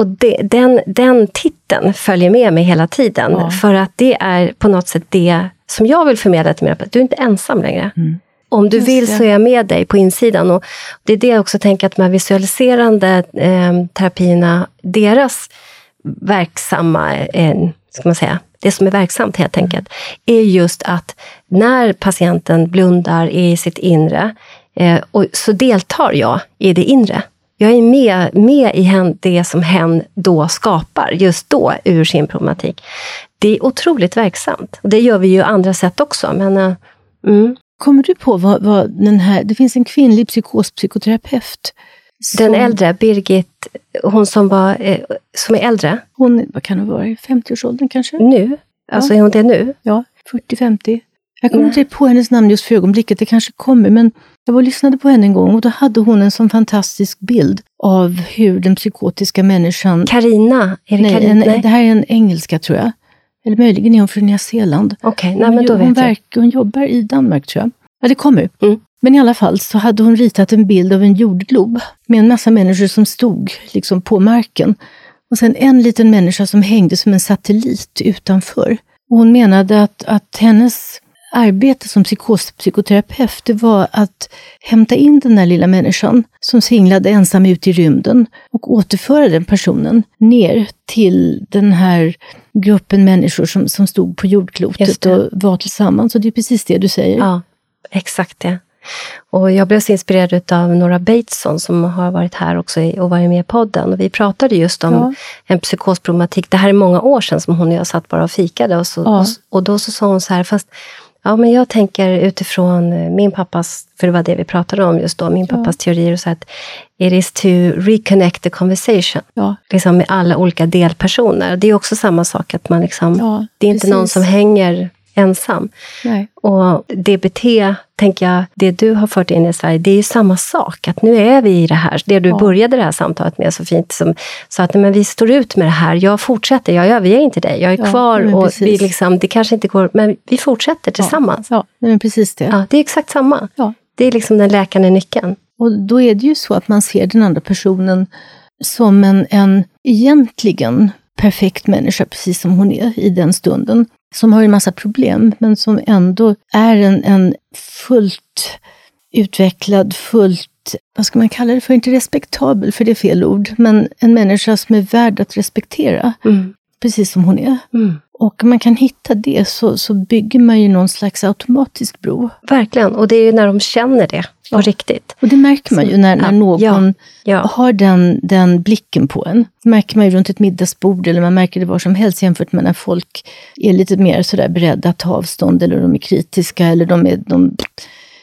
Och det, den, den titeln följer med mig hela tiden, ja. för att det är på något sätt det som jag vill förmedla till mina Du är inte ensam längre. Mm. Om du Just vill det. så är jag med dig på insidan. Och det är det jag också tänker att de här visualiserande eh, terapierna, deras verksamma, eh, ska man säga, det som är verksamt helt enkelt, är just att när patienten blundar i sitt inre, eh, och så deltar jag i det inre. Jag är med, med i det som hen då skapar, just då, ur sin problematik. Det är otroligt verksamt. Och det gör vi ju andra sätt också. Men, uh, mm. Kommer du på vad, vad den här... Det finns en kvinnlig psykospsykoterapeut. Som, den äldre, Birgit, hon som, var, eh, som är äldre. Hon, vad kan hon vara, i 50-årsåldern kanske? Nu? Alltså ja. är hon det nu? Ja, 40-50. Jag kommer inte på hennes namn just för ögonblicket, det kanske kommer, men jag var och lyssnade på henne en gång och då hade hon en sån fantastisk bild av hur den psykotiska människan... Karina? Är det, nej, en, det här är en engelska tror jag. Eller möjligen är hon från Nya Zeeland. Okej, okay, hon, vet verk, hon jobbar i Danmark tror jag. Ja, det kommer. Mm. Men i alla fall så hade hon ritat en bild av en jordglob med en massa människor som stod liksom på marken. Och sen en liten människa som hängde som en satellit utanför. Och hon menade att, att hennes arbete som psykospsykoterapeut, det var att hämta in den där lilla människan som singlade ensam ut i rymden och återföra den personen ner till den här gruppen människor som, som stod på jordklotet och var tillsammans. Och det är precis det du säger. Ja, exakt det. Och jag blev så inspirerad av Nora Bateson som har varit här också och varit med i podden. Och vi pratade just om ja. en psykosproblematik. Det här är många år sedan som hon och jag satt bara och fikade. Och, så, ja. och, och, då så sa hon så här, fast Ja, men jag tänker utifrån eh, min pappas, för det var det vi pratade om just då, min pappas ja. teorier, och så att it is to reconnect the conversation. Ja. Liksom med alla olika delpersoner. Det är också samma sak, att man liksom, ja, det är inte precis. någon som hänger ensam. Nej. Och DBT, tänker jag, det du har fört in i Sverige, det är ju samma sak. Att nu är vi i det här, det du ja. började det här samtalet med så fint, som sa att men vi står ut med det här, jag fortsätter, jag överger inte dig, jag är ja, kvar och vi liksom, det kanske inte går, men vi fortsätter tillsammans. Ja, ja men precis det. Ja, det är exakt samma. Ja. Det är liksom den läkande nyckeln. Och då är det ju så att man ser den andra personen som en, en egentligen perfekt människa, precis som hon är i den stunden som har en massa problem, men som ändå är en, en fullt utvecklad, fullt, vad ska man kalla det för, inte respektabel, för det är fel ord, men en människa som är värd att respektera, mm precis som hon är. Mm. Och om man kan hitta det så, så bygger man ju någon slags automatisk bro. Verkligen, och det är ju när de känner det på ja. riktigt. Och det märker man ju när, när någon ja. Ja. har den, den blicken på en. Det märker man ju runt ett middagsbord eller man märker det var som helst jämfört med när folk är lite mer sådär beredda att ta avstånd eller de är kritiska eller de, är, de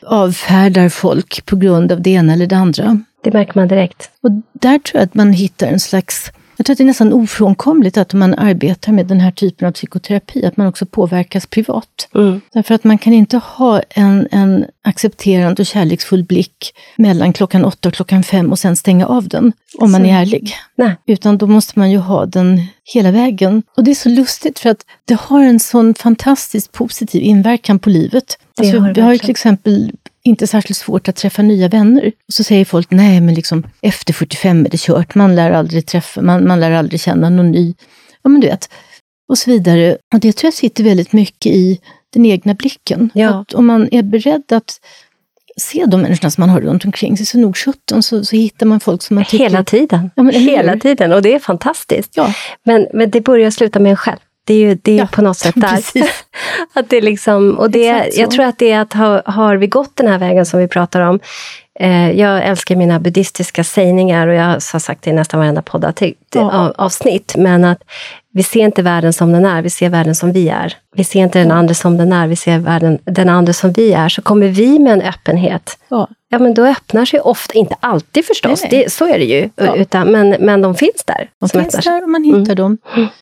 avfärdar folk på grund av det ena eller det andra. Det märker man direkt. Och där tror jag att man hittar en slags jag tror att det är nästan ofrånkomligt att man arbetar med den här typen av psykoterapi, att man också påverkas privat. Mm. Därför att man kan inte ha en, en accepterande och kärleksfull blick mellan klockan åtta och klockan fem och sen stänga av den, om man är ärlig. Nej. Utan då måste man ju ha den hela vägen. Och det är så lustigt för att det har en sån fantastiskt positiv inverkan på livet. Alltså, vi har ju till exempel inte särskilt svårt att träffa nya vänner. Och så säger folk, nej men liksom efter 45 är det kört, man lär aldrig träffa, man, man lär aldrig känna någon ny. Ja men du vet, och så vidare. Och det tror jag sitter väldigt mycket i den egna blicken. Ja. Att om man är beredd att se de människorna som man har runt omkring sig, så nog 17 så, så hittar man folk som man tycker... Hela tiden. Ja, Hela tiden, och det är fantastiskt. Ja. Men, men det börjar sluta med en själv. Det är ju det är ja, på något sätt där. att det liksom, och det, jag tror att det är att ha, har vi gått den här vägen som vi pratar om, eh, jag älskar mina buddhistiska sägningar och jag har sagt det i nästan varenda poddavsnitt, ja. men att vi ser inte världen som den är, vi ser världen som vi är. Vi ser inte den andra som den är, vi ser världen, den andra som vi är. Så kommer vi med en öppenhet, ja, ja men då öppnar sig ofta, inte alltid förstås, nej, nej. Det, så är det ju, ja. utan, men, men de finns där. De finns där och man hittar mm. dem.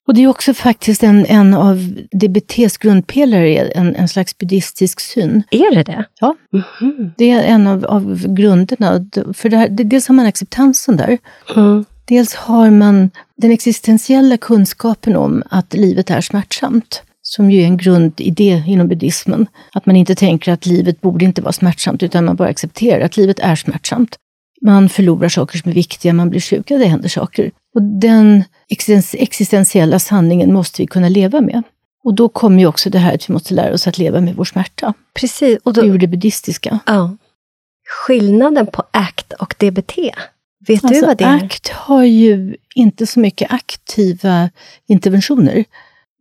Och det är också faktiskt en, en av DBTs grundpelare, en, en slags buddhistisk syn. Är det det? Ja. Mm. Det är en av, av grunderna. För det här, det, dels har man acceptansen där. Mm. Dels har man den existentiella kunskapen om att livet är smärtsamt, som ju är en grundidé inom buddhismen. Att man inte tänker att livet borde inte vara smärtsamt, utan man bara accepterar att livet är smärtsamt. Man förlorar saker som är viktiga, man blir sjuk, det händer saker. Och den existentiella sanningen måste vi kunna leva med. Och då kommer ju också det här att vi måste lära oss att leva med vår smärta. Precis. Och då, ur det buddhistiska. Ja. Skillnaden på ACT och DBT, Vet alltså, du vad det är? ACT har ju inte så mycket aktiva interventioner,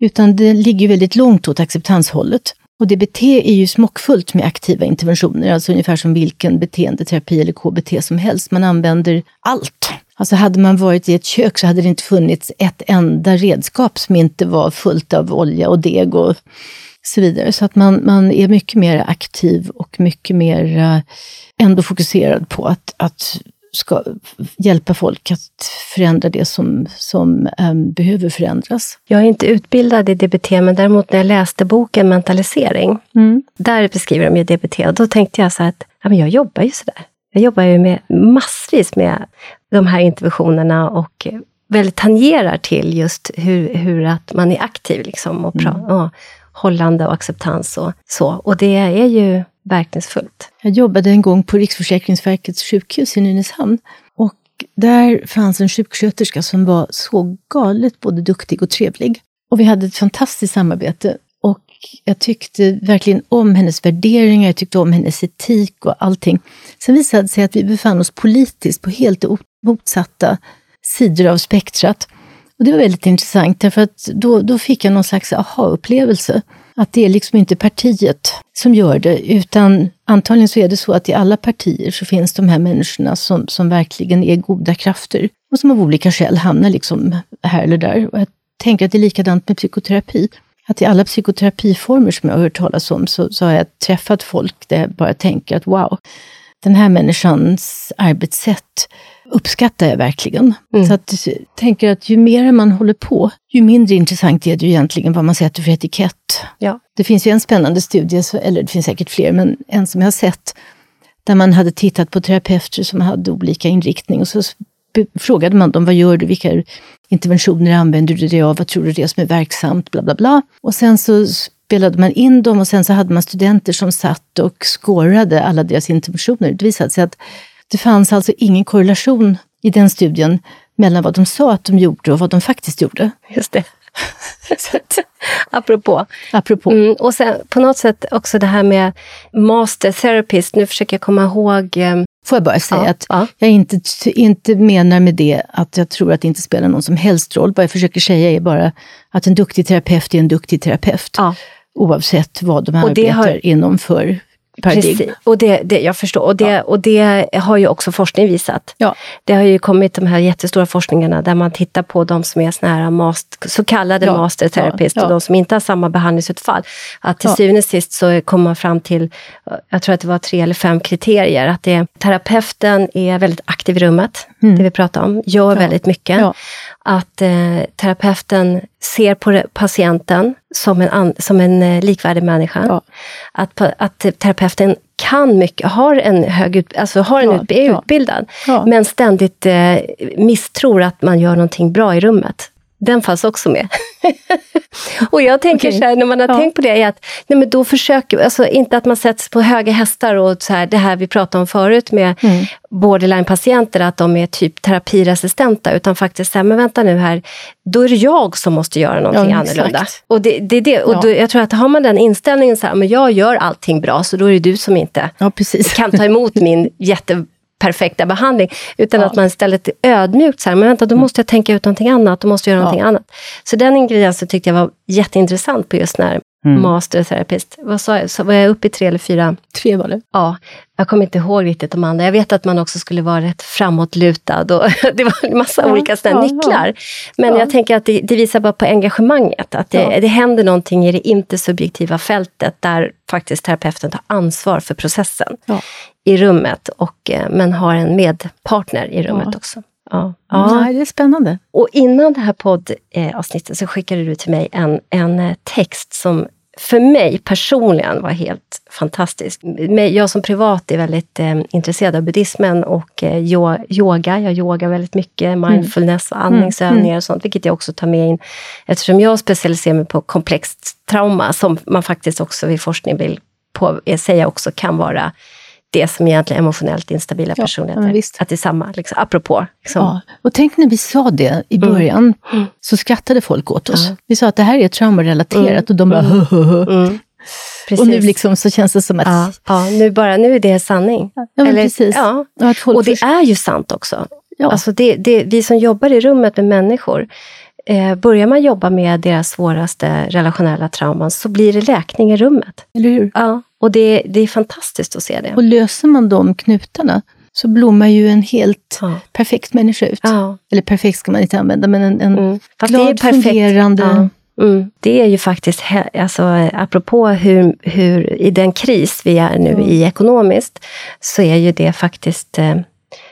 utan det ligger väldigt långt åt acceptanshållet. Och DBT är ju smockfullt med aktiva interventioner, alltså ungefär som vilken beteendeterapi eller KBT som helst. Man använder allt. Alltså hade man varit i ett kök så hade det inte funnits ett enda redskap som inte var fullt av olja och deg och så vidare. Så att man, man är mycket mer aktiv och mycket mer uh, ändå fokuserad på att, att ska hjälpa folk att förändra det som, som um, behöver förändras. Jag är inte utbildad i DBT, men däremot när jag läste boken Mentalisering, mm. där beskriver de ju DBT och då tänkte jag så att ja, men jag jobbar ju sådär. Jag jobbar ju med massvis med de här interventionerna och väldigt tangerar till just hur, hur att man är aktiv liksom och, pra, mm. och hållande och acceptans och så. Och det är ju verkningsfullt. Jag jobbade en gång på Riksförsäkringsverkets sjukhus i Nynäshamn. Och där fanns en sjuksköterska som var så galet både duktig och trevlig. Och vi hade ett fantastiskt samarbete. Och jag tyckte verkligen om hennes värderingar, jag tyckte om hennes etik och allting. Sen visade det sig att vi befann oss politiskt på helt motsatta sidor av spektrat. Och det var väldigt intressant, därför att då, då fick jag någon slags aha-upplevelse. Att det är liksom inte partiet som gör det, utan antagligen så är det så att i alla partier så finns de här människorna som, som verkligen är goda krafter och som av olika skäl hamnar liksom här eller där. Och jag tänker att det är likadant med psykoterapi. Att i alla psykoterapiformer som jag har hört talas om så, så har jag träffat folk där jag bara tänker att wow, den här människans arbetssätt uppskattar jag verkligen. Mm. Så att, tänker att ju mer man håller på, ju mindre intressant är det ju egentligen vad man sätter för etikett. Ja. Det finns ju en spännande studie, eller det finns säkert fler, men en som jag har sett, där man hade tittat på terapeuter som hade olika inriktning och så frågade man dem, vad gör du, vilka interventioner använder du dig av, vad tror du det är som är verksamt, bla bla bla. Och sen så spelade man in dem och sen så hade man studenter som satt och skårade alla deras interventioner. Det visade sig att det fanns alltså ingen korrelation i den studien mellan vad de sa att de gjorde och vad de faktiskt gjorde. Just det. Apropå. Apropå. Mm, och sen på något sätt också det här med master therapist. Nu försöker jag komma ihåg eh, Får jag bara säga ja, att ja. jag inte, inte menar med det att jag tror att det inte spelar någon som helst roll. Vad jag försöker säga är bara att en duktig terapeut är en duktig terapeut. Ja. Oavsett vad de arbetar har, inom för paradigm. Precis. Och det, det, jag förstår. Och det, ja. och det har ju också forskning visat. Ja. Det har ju kommit de här jättestora forskningarna där man tittar på de som är såna här master, så kallade ja. masterterapister, ja. de som inte har samma behandlingsutfall. Att till ja. syvende och sist så kommer man fram till, jag tror att det var tre eller fem kriterier. Att det, terapeuten är väldigt aktiv i rummet, mm. det vi pratar om, gör väldigt mycket att eh, terapeuten ser på patienten som en, an, som en eh, likvärdig människa. Ja. Att, att terapeuten kan mycket, har en hög ut, alltså har en ja, är utbildad, ja. men ständigt eh, misstror att man gör någonting bra i rummet. Den fanns också med. och jag tänker okay. så här, när man har ja. tänkt på det, är att nej men då försöker, alltså inte att man sätts på höga hästar och så här, det här vi pratade om förut med mm. borderline-patienter, att de är typ terapiresistenta, utan faktiskt säga, men vänta nu här, då är det jag som måste göra någonting ja, annorlunda. Och, det, det, det, och ja. då, jag tror att har man den inställningen, så här, men jag gör allting bra, så då är det du som inte ja, kan ta emot min jätte perfekta behandling, utan ja. att man istället är ödmjukt, så här, men vänta, då mm. måste jag tänka ut någonting annat, då måste jag göra någonting ja. annat. Så den ingrediensen tyckte jag var jätteintressant på just när mm. masterterapist. Vad sa jag? Så var jag uppe i tre eller fyra? Tre var det. Ja. Jag kommer inte ihåg riktigt de andra. Jag vet att man också skulle vara rätt framåtlutad och det var en massa ja, olika ja, nycklar. Men ja. jag tänker att det, det, visar bara på engagemanget. Att det, det händer någonting i det inte subjektiva fältet där faktiskt terapeuten tar ansvar för processen i rummet, och, eh, men har en medpartner i rummet också. Ja. ja. Nej, det är spännande. Och innan det här poddavsnittet så skickade du till mig en, en text som för mig personligen var helt fantastisk. Jag som privat är väldigt eh, intresserad av buddhismen och eh, yoga. Jag yogar väldigt mycket, mm. mindfulness och andningsövningar mm. och sånt, vilket jag också tar med in eftersom jag specialiserar mig på komplext trauma, som man faktiskt också vid forskning vill på, säga också kan vara det som egentligen emotionellt instabila ja, personligheter. Att det är samma, liksom, apropå. Liksom. Ja. Och tänk när vi sa det i mm. början, mm. så skrattade folk åt oss. Ja. Vi sa att det här är traumarelaterat mm. och de bara mm. mm. Och nu liksom så känns det som att... Ja, ja nu, bara, nu är det sanning. Ja, Eller, precis. Ja. Och, och det är ju sant också. Ja. Alltså det, det, vi som jobbar i rummet med människor, eh, börjar man jobba med deras svåraste relationella trauman så blir det läkning i rummet. Eller hur? Ja. Och det, det är fantastiskt att se det. Och löser man de knutarna så blommar ju en helt ja. perfekt människa ut. Ja. Eller perfekt ska man inte använda, men en, en mm. glad, fungerande... Ja. Mm. Det är ju faktiskt, alltså, apropå hur, hur i den kris vi är nu i ekonomiskt, så är ju det faktiskt eh,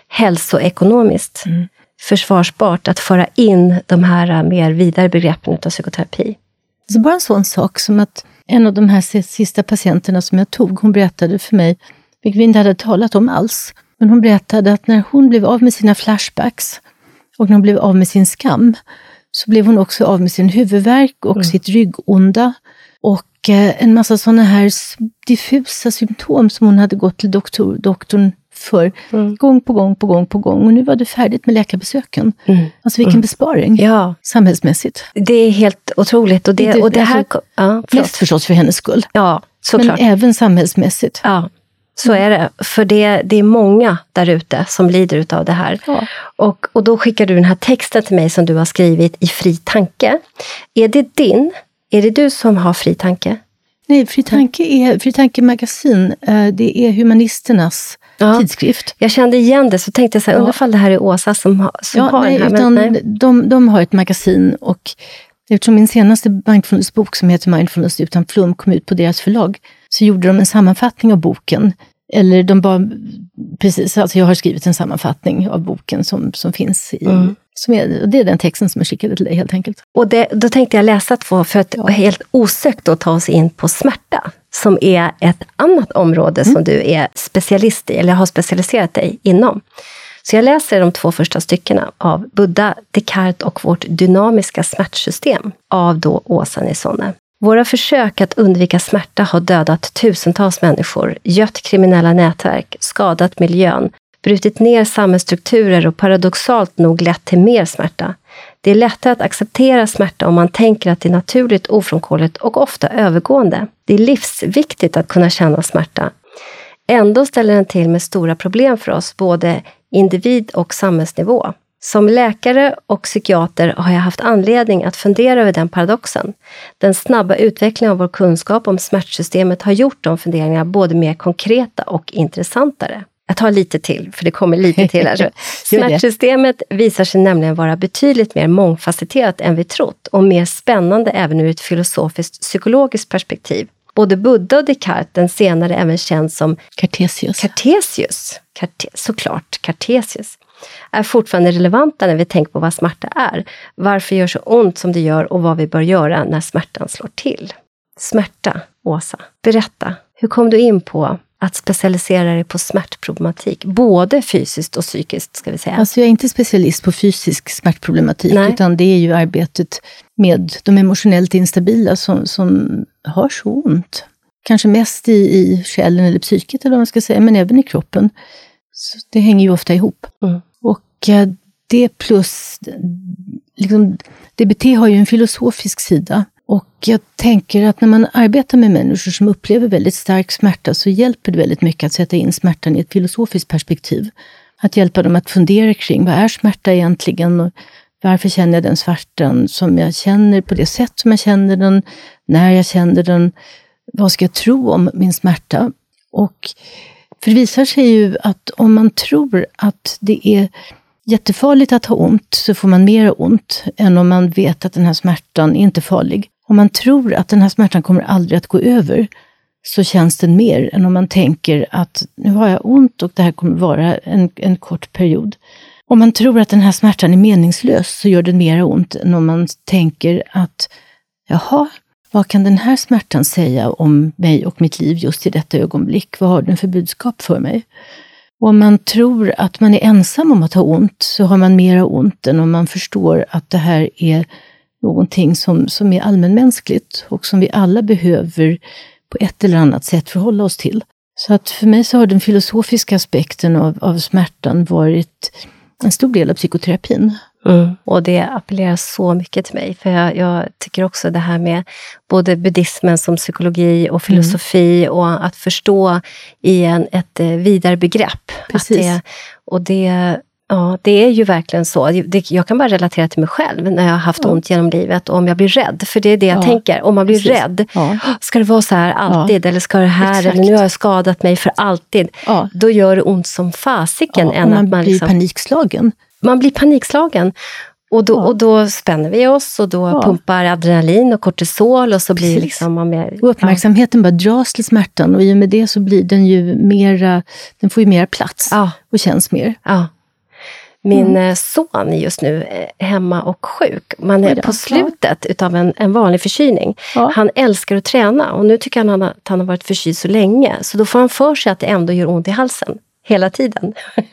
hälsoekonomiskt mm. Försvarsbart att föra in de här mer vidare begreppen av psykoterapi. Så bara en sån sak som att en av de här sista patienterna som jag tog, hon berättade för mig, vilket vi inte hade talat om alls, men hon berättade att när hon blev av med sina flashbacks och när hon blev av med sin skam, så blev hon också av med sin huvudvärk och mm. sitt ryggonda och eh, en massa sådana här diffusa symptom som hon hade gått till doktor, doktorn för. Mm. Gång på gång på gång på gång. Och nu var det färdigt med läkarbesöken. Mm. Alltså vilken mm. besparing ja. samhällsmässigt. Det är helt otroligt. Och det, det, och det här, alltså, ja, mest förstås för hennes skull. Ja, såklart. Men även samhällsmässigt. Ja. Så är det. För det, det är många där ute som lider av det här. Ja. Och, och då skickar du den här texten till mig som du har skrivit i Fri tanke. Är det din? Är det du som har Fri tanke? Nej, Fri tanke är Fri tanke magasin. Eh, det är humanisternas ja. tidskrift. Jag kände igen det, så tänkte jag så här, undrar ifall det här är Åsa som, som ja, har nej, den här. Utan nej. De, de har ett magasin och eftersom min senaste mindfulnessbok som heter Mindfulness utan flum kom ut på deras förlag, så gjorde de en sammanfattning av boken. Eller de bara, precis, alltså jag har skrivit en sammanfattning av boken som, som finns i, mm. Som är, det är den texten som jag skickade till dig helt enkelt. Och det, då tänkte jag läsa två för att ja. helt osökt då ta oss in på smärta, som är ett annat område mm. som du är specialist i, eller har specialiserat dig inom. Så jag läser de två första styckena av Buddha, Descartes och vårt dynamiska smärtsystem av då Åsa Nissone. Våra försök att undvika smärta har dödat tusentals människor, gött kriminella nätverk, skadat miljön, brutit ner samhällsstrukturer och paradoxalt nog lett till mer smärta. Det är lättare att acceptera smärta om man tänker att det är naturligt, ofrånkomligt och ofta övergående. Det är livsviktigt att kunna känna smärta. Ändå ställer den till med stora problem för oss, både individ och samhällsnivå. Som läkare och psykiater har jag haft anledning att fundera över den paradoxen. Den snabba utvecklingen av vår kunskap om smärtsystemet har gjort de funderingarna både mer konkreta och intressantare. Jag tar lite till, för det kommer lite till här. Smärtsystemet visar sig nämligen vara betydligt mer mångfacetterat än vi trott och mer spännande även ur ett filosofiskt psykologiskt perspektiv. Både Buddha och Descartes, den senare även känd som Cartesius, Cartesius. Carte såklart Cartesius, är fortfarande relevanta när vi tänker på vad smärta är, varför gör så ont som det gör och vad vi bör göra när smärtan slår till. Smärta, Åsa, berätta, hur kom du in på att specialisera dig på smärtproblematik, både fysiskt och psykiskt? ska vi säga. Alltså jag är inte specialist på fysisk smärtproblematik, Nej. utan det är ju arbetet med de emotionellt instabila som, som har så ont. Kanske mest i, i själen eller psyket, eller vad man ska säga, men även i kroppen. Så det hänger ju ofta ihop. Mm. Och eh, det plus... Liksom, DBT har ju en filosofisk sida och jag tänker att när man arbetar med människor som upplever väldigt stark smärta så hjälper det väldigt mycket att sätta in smärtan i ett filosofiskt perspektiv. Att hjälpa dem att fundera kring vad är smärta egentligen? Och varför känner jag den smärtan som jag känner på det sätt som jag känner den? När jag känner den? Vad ska jag tro om min smärta? Och för det visar sig ju att om man tror att det är jättefarligt att ha ont, så får man mer ont än om man vet att den här smärtan är inte farlig. Om man tror att den här smärtan kommer aldrig att gå över, så känns den mer än om man tänker att nu har jag ont och det här kommer vara en, en kort period. Om man tror att den här smärtan är meningslös så gör den mer ont än om man tänker att jaha, vad kan den här smärtan säga om mig och mitt liv just i detta ögonblick? Vad har den för budskap för mig? Och om man tror att man är ensam om att ha ont så har man mera ont än om man förstår att det här är någonting som, som är allmänmänskligt och som vi alla behöver på ett eller annat sätt förhålla oss till. Så att för mig så har den filosofiska aspekten av, av smärtan varit en stor del av psykoterapin. Mm. Och det appellerar så mycket till mig, för jag, jag, tycker också det här med både buddhismen som psykologi och filosofi mm. och att förstå i en, ett eh, vidare begrepp. Precis. Det, och det, ja, det är ju verkligen så. Jag kan bara relatera till mig själv när jag har haft ja. ont genom livet och om jag blir rädd. För det är det jag ja. tänker, om man blir Precis. rädd. Ja. Ska det vara så här alltid? Eller ska det här, Exakt. eller nu har jag skadat mig för alltid. Då gör det ont som fasiken. Än man, att man blir liksom, panikslagen man blir panikslagen. Och då, och då spänner vi oss och då pumpar adrenalin och kortisol och så blir liksom man mer... Och uppmärksamheten bara dras till smärtan och i och med det så blir den ju mera, den får ju mera plats och känns mer. Ja. Min mm. Eh, son är just nu eh, hemma och sjuk. Man är på slutet utav en, en vanlig förkylning. Han älskar att träna och nu tycker han att han har varit förkyld så länge. Så då får han för sig att det ändå gör ont i halsen hela tiden.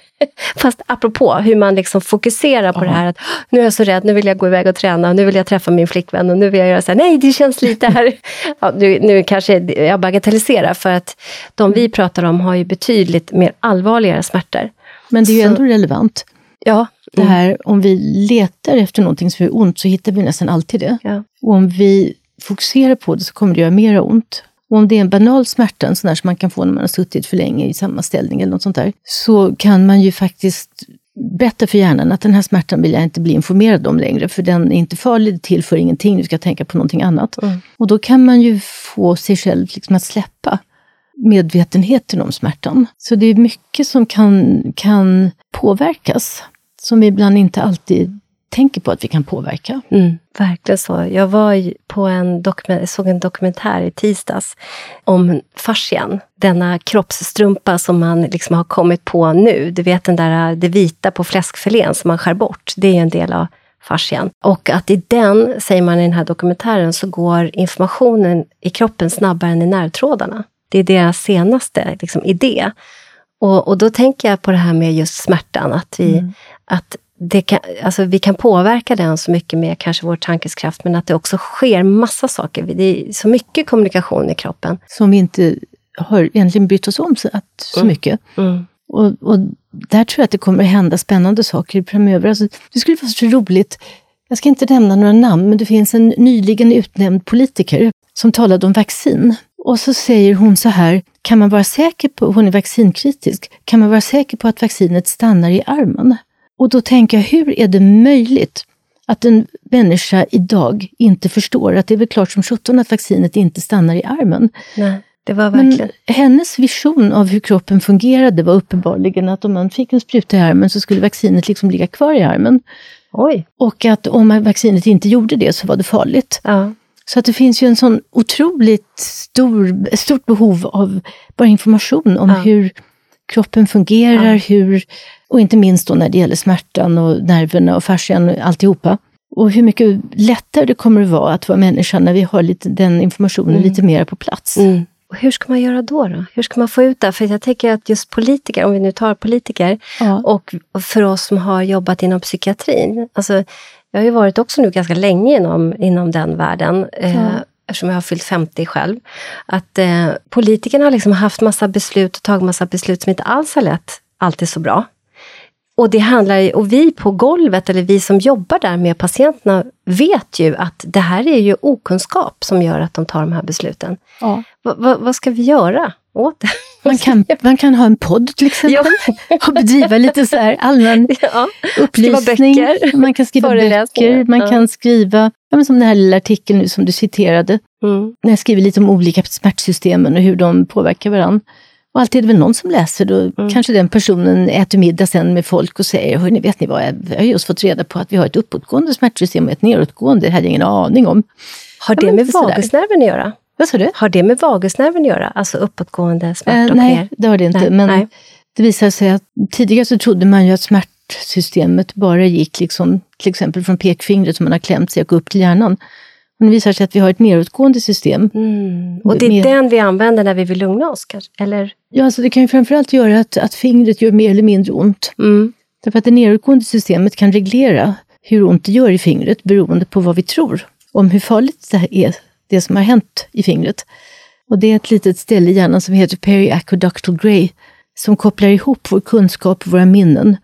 Fast apropå hur man liksom fokuserar på Aha. det här att nu är jag så rädd, nu vill jag gå iväg och träna, nu vill jag träffa min flickvän och nu vill jag göra så här, nej det känns lite här... Ja, nu, nu kanske jag bagatelliserar för att de vi pratar om har ju betydligt mer allvarligare smärtor. Men det är ju så, ändå relevant. Ja. Det här, om vi letar efter någonting som är ont så hittar vi nästan alltid det. Ja. Och om vi fokuserar på det så kommer det göra mera ont. Och om det är en banal smärta, en sån där som man kan få när man har suttit för länge i samma ställning eller något sånt där, så kan man ju faktiskt berätta för hjärnan att den här smärtan vill jag inte bli informerad om längre, för den är inte farlig, det tillför ingenting, du ska tänka på någonting annat. Mm. Och då kan man ju få sig själv liksom att släppa medvetenheten om smärtan. Så det är mycket som kan, kan påverkas, som vi ibland inte alltid tänker på att vi kan påverka. Mm, verkligen så. Jag var på en såg en dokumentär i tisdags om fascian. Denna kroppsstrumpa som man liksom har kommit på nu. Du vet den där, det vita på fläskfilén som man skär bort. Det är en del av fascian. Och att i den, säger man i den här dokumentären, så går informationen i kroppen snabbare än i nervtrådarna. Det är deras senaste liksom, idé. Och, och då tänker jag på det här med just smärtan, att, vi, mm. att det kan, alltså vi kan påverka den så mycket med kanske vår tankeskraft, men att det också sker massa saker. Det är så mycket kommunikation i kroppen. Som vi inte har egentligen brytt oss om så, att, så mm. mycket. Mm. Och, och, där tror jag att det kommer att hända spännande saker framöver. Alltså, det skulle vara så roligt, jag ska inte nämna några namn, men det finns en nyligen utnämnd politiker som talade om vaccin. Och så säger hon så här, kan man vara säker på, hon är vaccinkritisk, kan man vara säker på att vaccinet stannar i armen? Och då tänker jag, hur är det möjligt att en människa idag inte förstår att det är väl klart som sjutton att vaccinet inte stannar i armen. Nej, det var verkligen... Men hennes vision av hur kroppen fungerade var uppenbarligen att om man fick en spruta i armen så skulle vaccinet liksom ligga kvar i armen. Oj. Och att om vaccinet inte gjorde det så var det farligt. Ja. Så att det finns ju en sån otroligt stor, stort behov av bara information om ja. hur kroppen fungerar, ja. hur och inte minst då när det gäller smärtan och nerverna och fascian och alltihopa. Och hur mycket lättare det kommer att vara att vara människa när vi har lite, den informationen mm. lite mer på plats. Mm. Och hur ska man göra då, då? Hur ska man få ut det? För jag tänker att just politiker, om vi nu tar politiker, ja. och för oss som har jobbat inom psykiatrin. Alltså, jag har ju varit också nu ganska länge inom, inom den världen. Ja. Eh, eftersom jag har fyllt 50 själv, att eh, politikerna har liksom haft massa beslut och tagit massa beslut som inte alls har lett alltid så bra. Och det handlar och vi på golvet, eller vi som jobbar där med patienterna, vet ju att det här är ju okunskap som gör att de tar de här besluten. Ja. Va, va, vad ska vi göra åt det? Man kan, man kan ha en podd till exempel ja. och bedriva lite så här allmän ja. upplysning. Man kan skriva böcker, man kan skriva, ja, som den här lilla artikeln nu som du citerade. Mm. När jag skriver lite om olika smärtsystemen och hur de påverkar varandra. Och alltid är det väl någon som läser då. Mm. Kanske den personen äter middag sen med folk och säger, hörni, vet ni vad, jag har just fått reda på att vi har ett uppåtgående smärtsystem och ett nedåtgående, det hade jag ingen aning om. Har det med vagusnerven att göra? Vad sa du? Har det med vagusnerven att göra? Alltså uppåtgående smärta eh, och Nej, ner? det har det inte. Nej, men nej. det visar sig att tidigare så trodde man ju att smärtsystemet bara gick liksom, till exempel från pekfingret som man har klämt sig och upp till hjärnan. Men det visar sig att vi har ett nedåtgående system. Mm. Och det är med... den vi använder när vi vill lugna oss? Eller? Ja, alltså det kan ju framförallt göra att, att fingret gör mer eller mindre ont. Mm. Därför att det nedåtgående systemet kan reglera hur ont det gör i fingret beroende på vad vi tror om hur farligt det är, det som har hänt i fingret. Och det är ett litet ställe i hjärnan som heter periaqueductal gray som kopplar ihop vår kunskap och våra minnen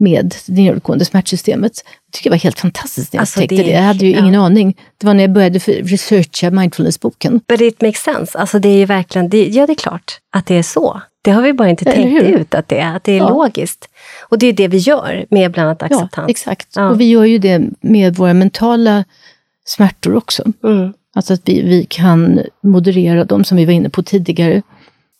med det nedåtgående smärtsystemet. Jag tycker det var helt fantastiskt när jag alltså, upptäckte det. det. Jag hade ju ja. ingen aning. Det var när jag började researcha mindfulness-boken. But it makes sense. Alltså det är ju verkligen, det, ja det är klart att det är så. Det har vi bara inte tänkt ut att det är, att det är ja. logiskt. Och det är det vi gör med bland annat acceptans. Ja, exakt. Ja. Och vi gör ju det med våra mentala smärtor också. Mm. Alltså att vi, vi kan moderera dem som vi var inne på tidigare.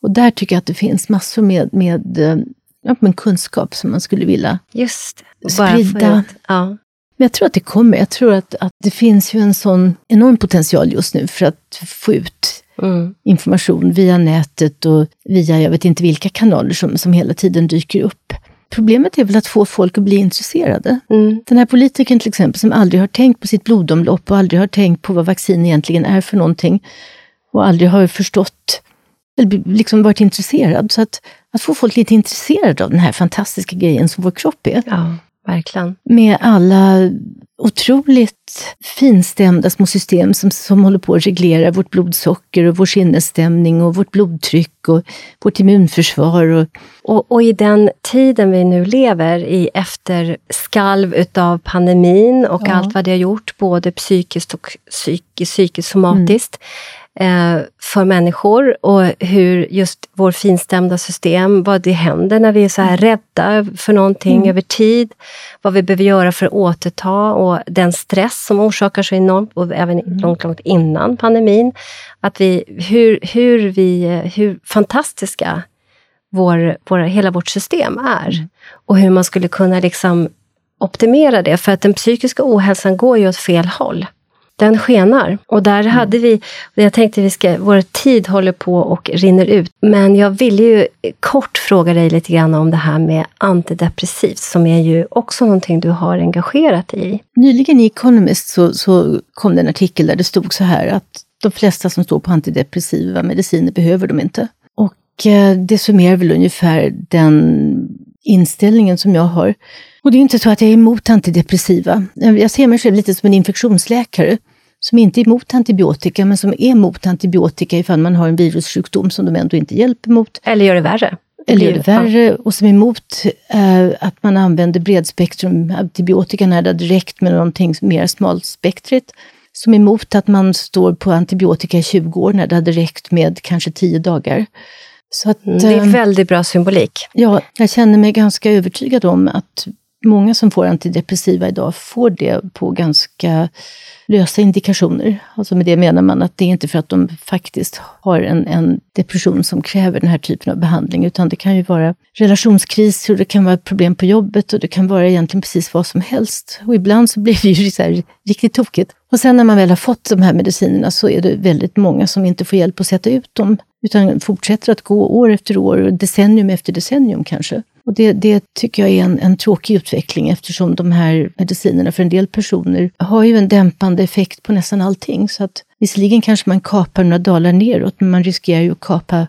Och där tycker jag att det finns massor med, med eh, ja, men kunskap som man skulle vilja Just sprida. Ja. Men jag tror att det kommer. Jag tror att, att det finns ju en sån enorm potential just nu för att få ut mm. information via nätet och via jag vet inte vilka kanaler som, som hela tiden dyker upp. Problemet är väl att få folk att bli intresserade. Mm. Den här politikern till exempel som aldrig har tänkt på sitt blodomlopp och aldrig har tänkt på vad vaccin egentligen är för någonting och aldrig har förstått liksom varit intresserad. Så att, att få folk lite intresserade av den här fantastiska grejen som vår kropp är. Ja, verkligen. Med alla otroligt finstämda små system som, som håller på att reglera vårt blodsocker och vår sinnesstämning och vårt blodtryck och vårt immunförsvar. Och, och, och i den tiden vi nu lever i efter skalv utav pandemin och ja. allt vad det har gjort, både psykiskt och psykiskt, psykiskt somatiskt, mm eh, för människor och hur just vår finstämda system, vad det händer när vi är så här rädda för någonting mm. över tid, vad vi behöver göra för att återta och den stress som orsakar så enormt, och även mm. långt, långt innan pandemin. Att vi, hur, hur, vi, hur fantastiska vår, vår, hela vårt system är. Mm. Och hur man skulle kunna liksom optimera det, för att den psykiska ohälsan går ju åt fel håll den skenar. Och där mm. hade vi, jag tänkte vi ska, vår tid håller på och rinner ut. Men jag ville ju kort fråga dig lite grann om det här med antidepressivt, som är ju också någonting du har engagerat dig i. Nyligen i Economist så, så kom det en artikel där det stod så här att de flesta som står på antidepressiva mediciner behöver de inte. Och eh, det summerar väl ungefär den inställningen som jag har. Och det är inte så att jag är emot antidepressiva. Jag ser mig själv lite som en infektionsläkare som inte är emot antibiotika, men som är emot antibiotika ifall man har en virussjukdom som de ändå inte hjälper mot. Eller gör det värre. Eller gör det värre, och som är emot eh, att man använder bredspektrum antibiotika när det direkt med någonting mer smalspektrigt. Som är emot att man står på antibiotika i 20 år när det hade räckt med kanske 10 dagar. Så att, mm, det är eh, väldigt bra symbolik. Ja, jag känner mig ganska övertygad om att många som får antidepressiva idag får det på ganska lösa indikationer. Alltså med det menar man att det är inte för att de faktiskt har en, en depression som kräver den här typen av behandling, utan det kan ju vara relationskriser, det kan vara problem på jobbet och det kan vara egentligen precis vad som helst. Och ibland så blir det ju så här riktigt tokigt. Och sen när man väl har fått de här medicinerna så är det väldigt många som inte får hjälp att sätta ut dem, utan fortsätter att gå år efter år, decennium efter decennium kanske. Och det, det tycker jag är en, en tråkig utveckling eftersom de här medicinerna för en del personer har ju en dämpande effekt på nästan allting. Så att visserligen kanske man kapar några dalar neråt, men man riskerar ju att kapa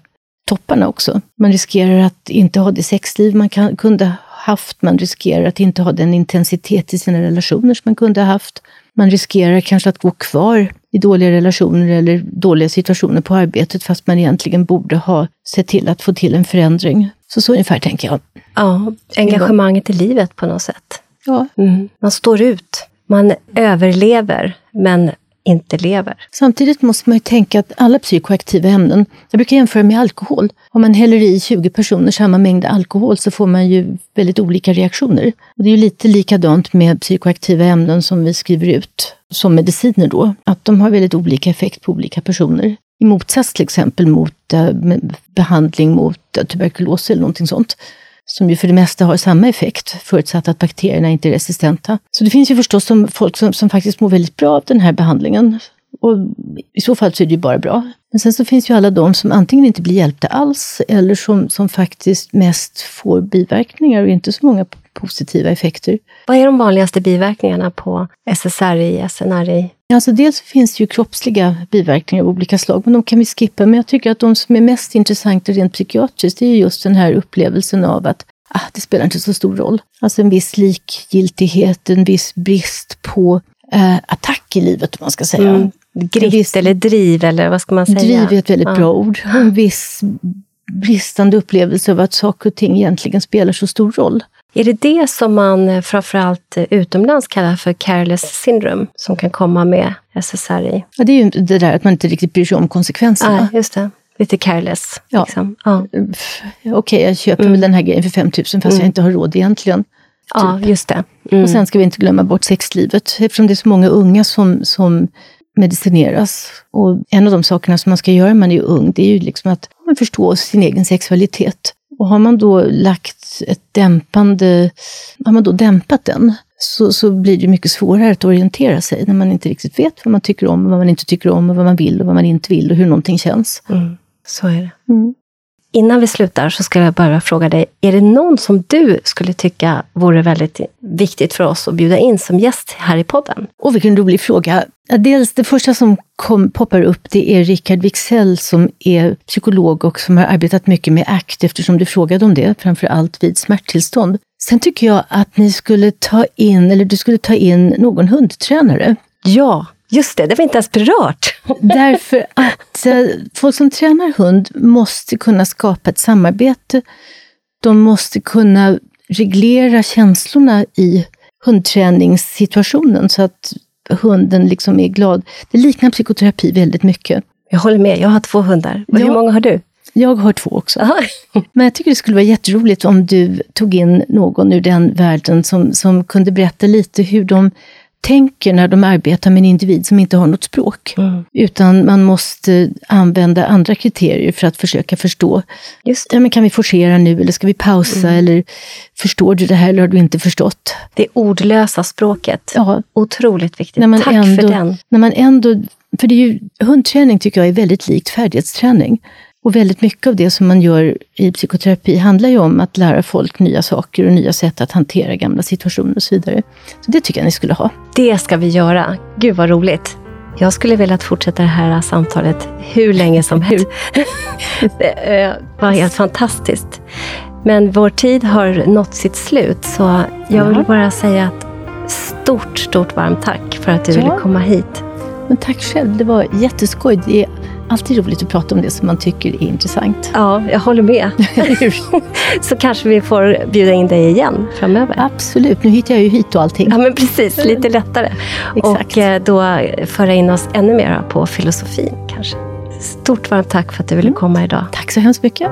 topparna också. Man riskerar att inte ha det sexliv man kan, kunde haft, man riskerar att inte ha den intensitet i sina relationer som man kunde ha haft. Man riskerar kanske att gå kvar i dåliga relationer eller dåliga situationer på arbetet fast man egentligen borde ha sett till att få till en förändring. Så så ungefär tänker jag. Ja, engagemanget i livet på något sätt. Ja. Mm. Man står ut. Man överlever, men inte lever. Samtidigt måste man ju tänka att alla psykoaktiva ämnen, jag brukar jämföra med alkohol. Om man häller i 20 personer samma mängd alkohol så får man ju väldigt olika reaktioner. Och det är ju lite likadant med psykoaktiva ämnen som vi skriver ut som mediciner då, att de har väldigt olika effekt på olika personer. I motsats till exempel mot eh, behandling mot eh, tuberkulos eller någonting sånt som ju för det mesta har samma effekt, förutsatt att bakterierna inte är resistenta. Så det finns ju förstås som folk som, som faktiskt mår väldigt bra av den här behandlingen. Och I så fall så är det ju bara bra. Men sen så finns ju alla de som antingen inte blir hjälpta alls eller som, som faktiskt mest får biverkningar och inte så många positiva effekter. Vad är de vanligaste biverkningarna på SSRI, SNRI? Alltså dels finns det ju kroppsliga biverkningar av olika slag, men de kan vi skippa. Men jag tycker att de som är mest intressanta rent psykiatriskt, det är just den här upplevelsen av att ah, det spelar inte så stor roll. Alltså en viss likgiltighet, en viss brist på eh, attack i livet, om man ska säga. Mm. Grit viss, eller driv, eller vad ska man säga? Driv är ett väldigt ja. bra ord. En viss bristande upplevelse av att saker och ting egentligen spelar så stor roll. Är det det som man eh, framförallt eh, utomlands kallar för careless syndrome, som kan komma med SSRI? Ja, det är ju det där att man inte riktigt bryr sig om konsekvenserna. Ja, just det. Lite careless. Ja. Liksom. ja. Okej, okay, jag köper mm. väl den här grejen för 5 000 fast mm. jag inte har råd egentligen. Ja, typ. just det. Mm. Och sen ska vi inte glömma bort sexlivet, eftersom det är så många unga som, som medicineras. Och en av de sakerna som man ska göra när man är ung, det är ju liksom att man förstår sin egen sexualitet. Och har man då lagt ett dämpande, har man då dämpat den, så, så blir det mycket svårare att orientera sig när man inte riktigt vet vad man tycker om, och vad man inte tycker om, och vad man vill och vad man inte vill och hur någonting känns. Mm. Så är det. Mm. Innan vi slutar så ska jag bara fråga dig, är det någon som du skulle tycka vore väldigt viktigt för oss att bjuda in som gäst här i podden? Och vilken rolig fråga. Dels det första som kom, poppar upp, det är Rickard Wixell som är psykolog och som har arbetat mycket med ACT, eftersom du frågade om det, framför allt vid smärttillstånd. Sen tycker jag att ni skulle ta in, eller du skulle ta in någon hundtränare. Ja, Just det, det var inte ens berört. Därför att eh, folk som tränar hund måste kunna skapa ett samarbete. De måste kunna reglera känslorna i hundträningssituationen så att hunden liksom är glad. Det liknar psykoterapi väldigt mycket. Jag håller med, jag har två hundar. Ja, hur många har du? Jag har två också. Men jag tycker det skulle vara jätteroligt om du tog in någon ur den världen som, som kunde berätta lite hur de tänker när de arbetar med en individ som inte har något språk. Mm. Utan man måste använda andra kriterier för att försöka förstå. Just ja, men kan vi forcera nu eller ska vi pausa? Mm. Eller förstår du det här eller har du inte förstått? Det ordlösa språket. Ja. Otroligt viktigt. Tack ändå, för den. När man ändå, för det är ju, hundträning tycker jag är väldigt likt färdighetsträning. Och väldigt mycket av det som man gör i psykoterapi handlar ju om att lära folk nya saker och nya sätt att hantera gamla situationer och så vidare. Så det tycker jag ni skulle ha. Det ska vi göra. Gud vad roligt. Jag skulle vilja fortsätta det här samtalet hur länge som helst. det var helt fantastiskt. Men vår tid har nått sitt slut, så jag vill bara säga ett stort, stort varmt tack för att du ja. ville komma hit. Men tack själv, det var jätteskoj. Det alltid roligt att prata om det som man tycker är intressant. Ja, jag håller med. så kanske vi får bjuda in dig igen framöver. Absolut, nu hittar jag ju hit och allting. Ja, men precis. Lite lättare. och eh, då föra in oss ännu mer på filosofin kanske. Stort varmt tack för att du ville mm. komma idag. Tack så hemskt mycket.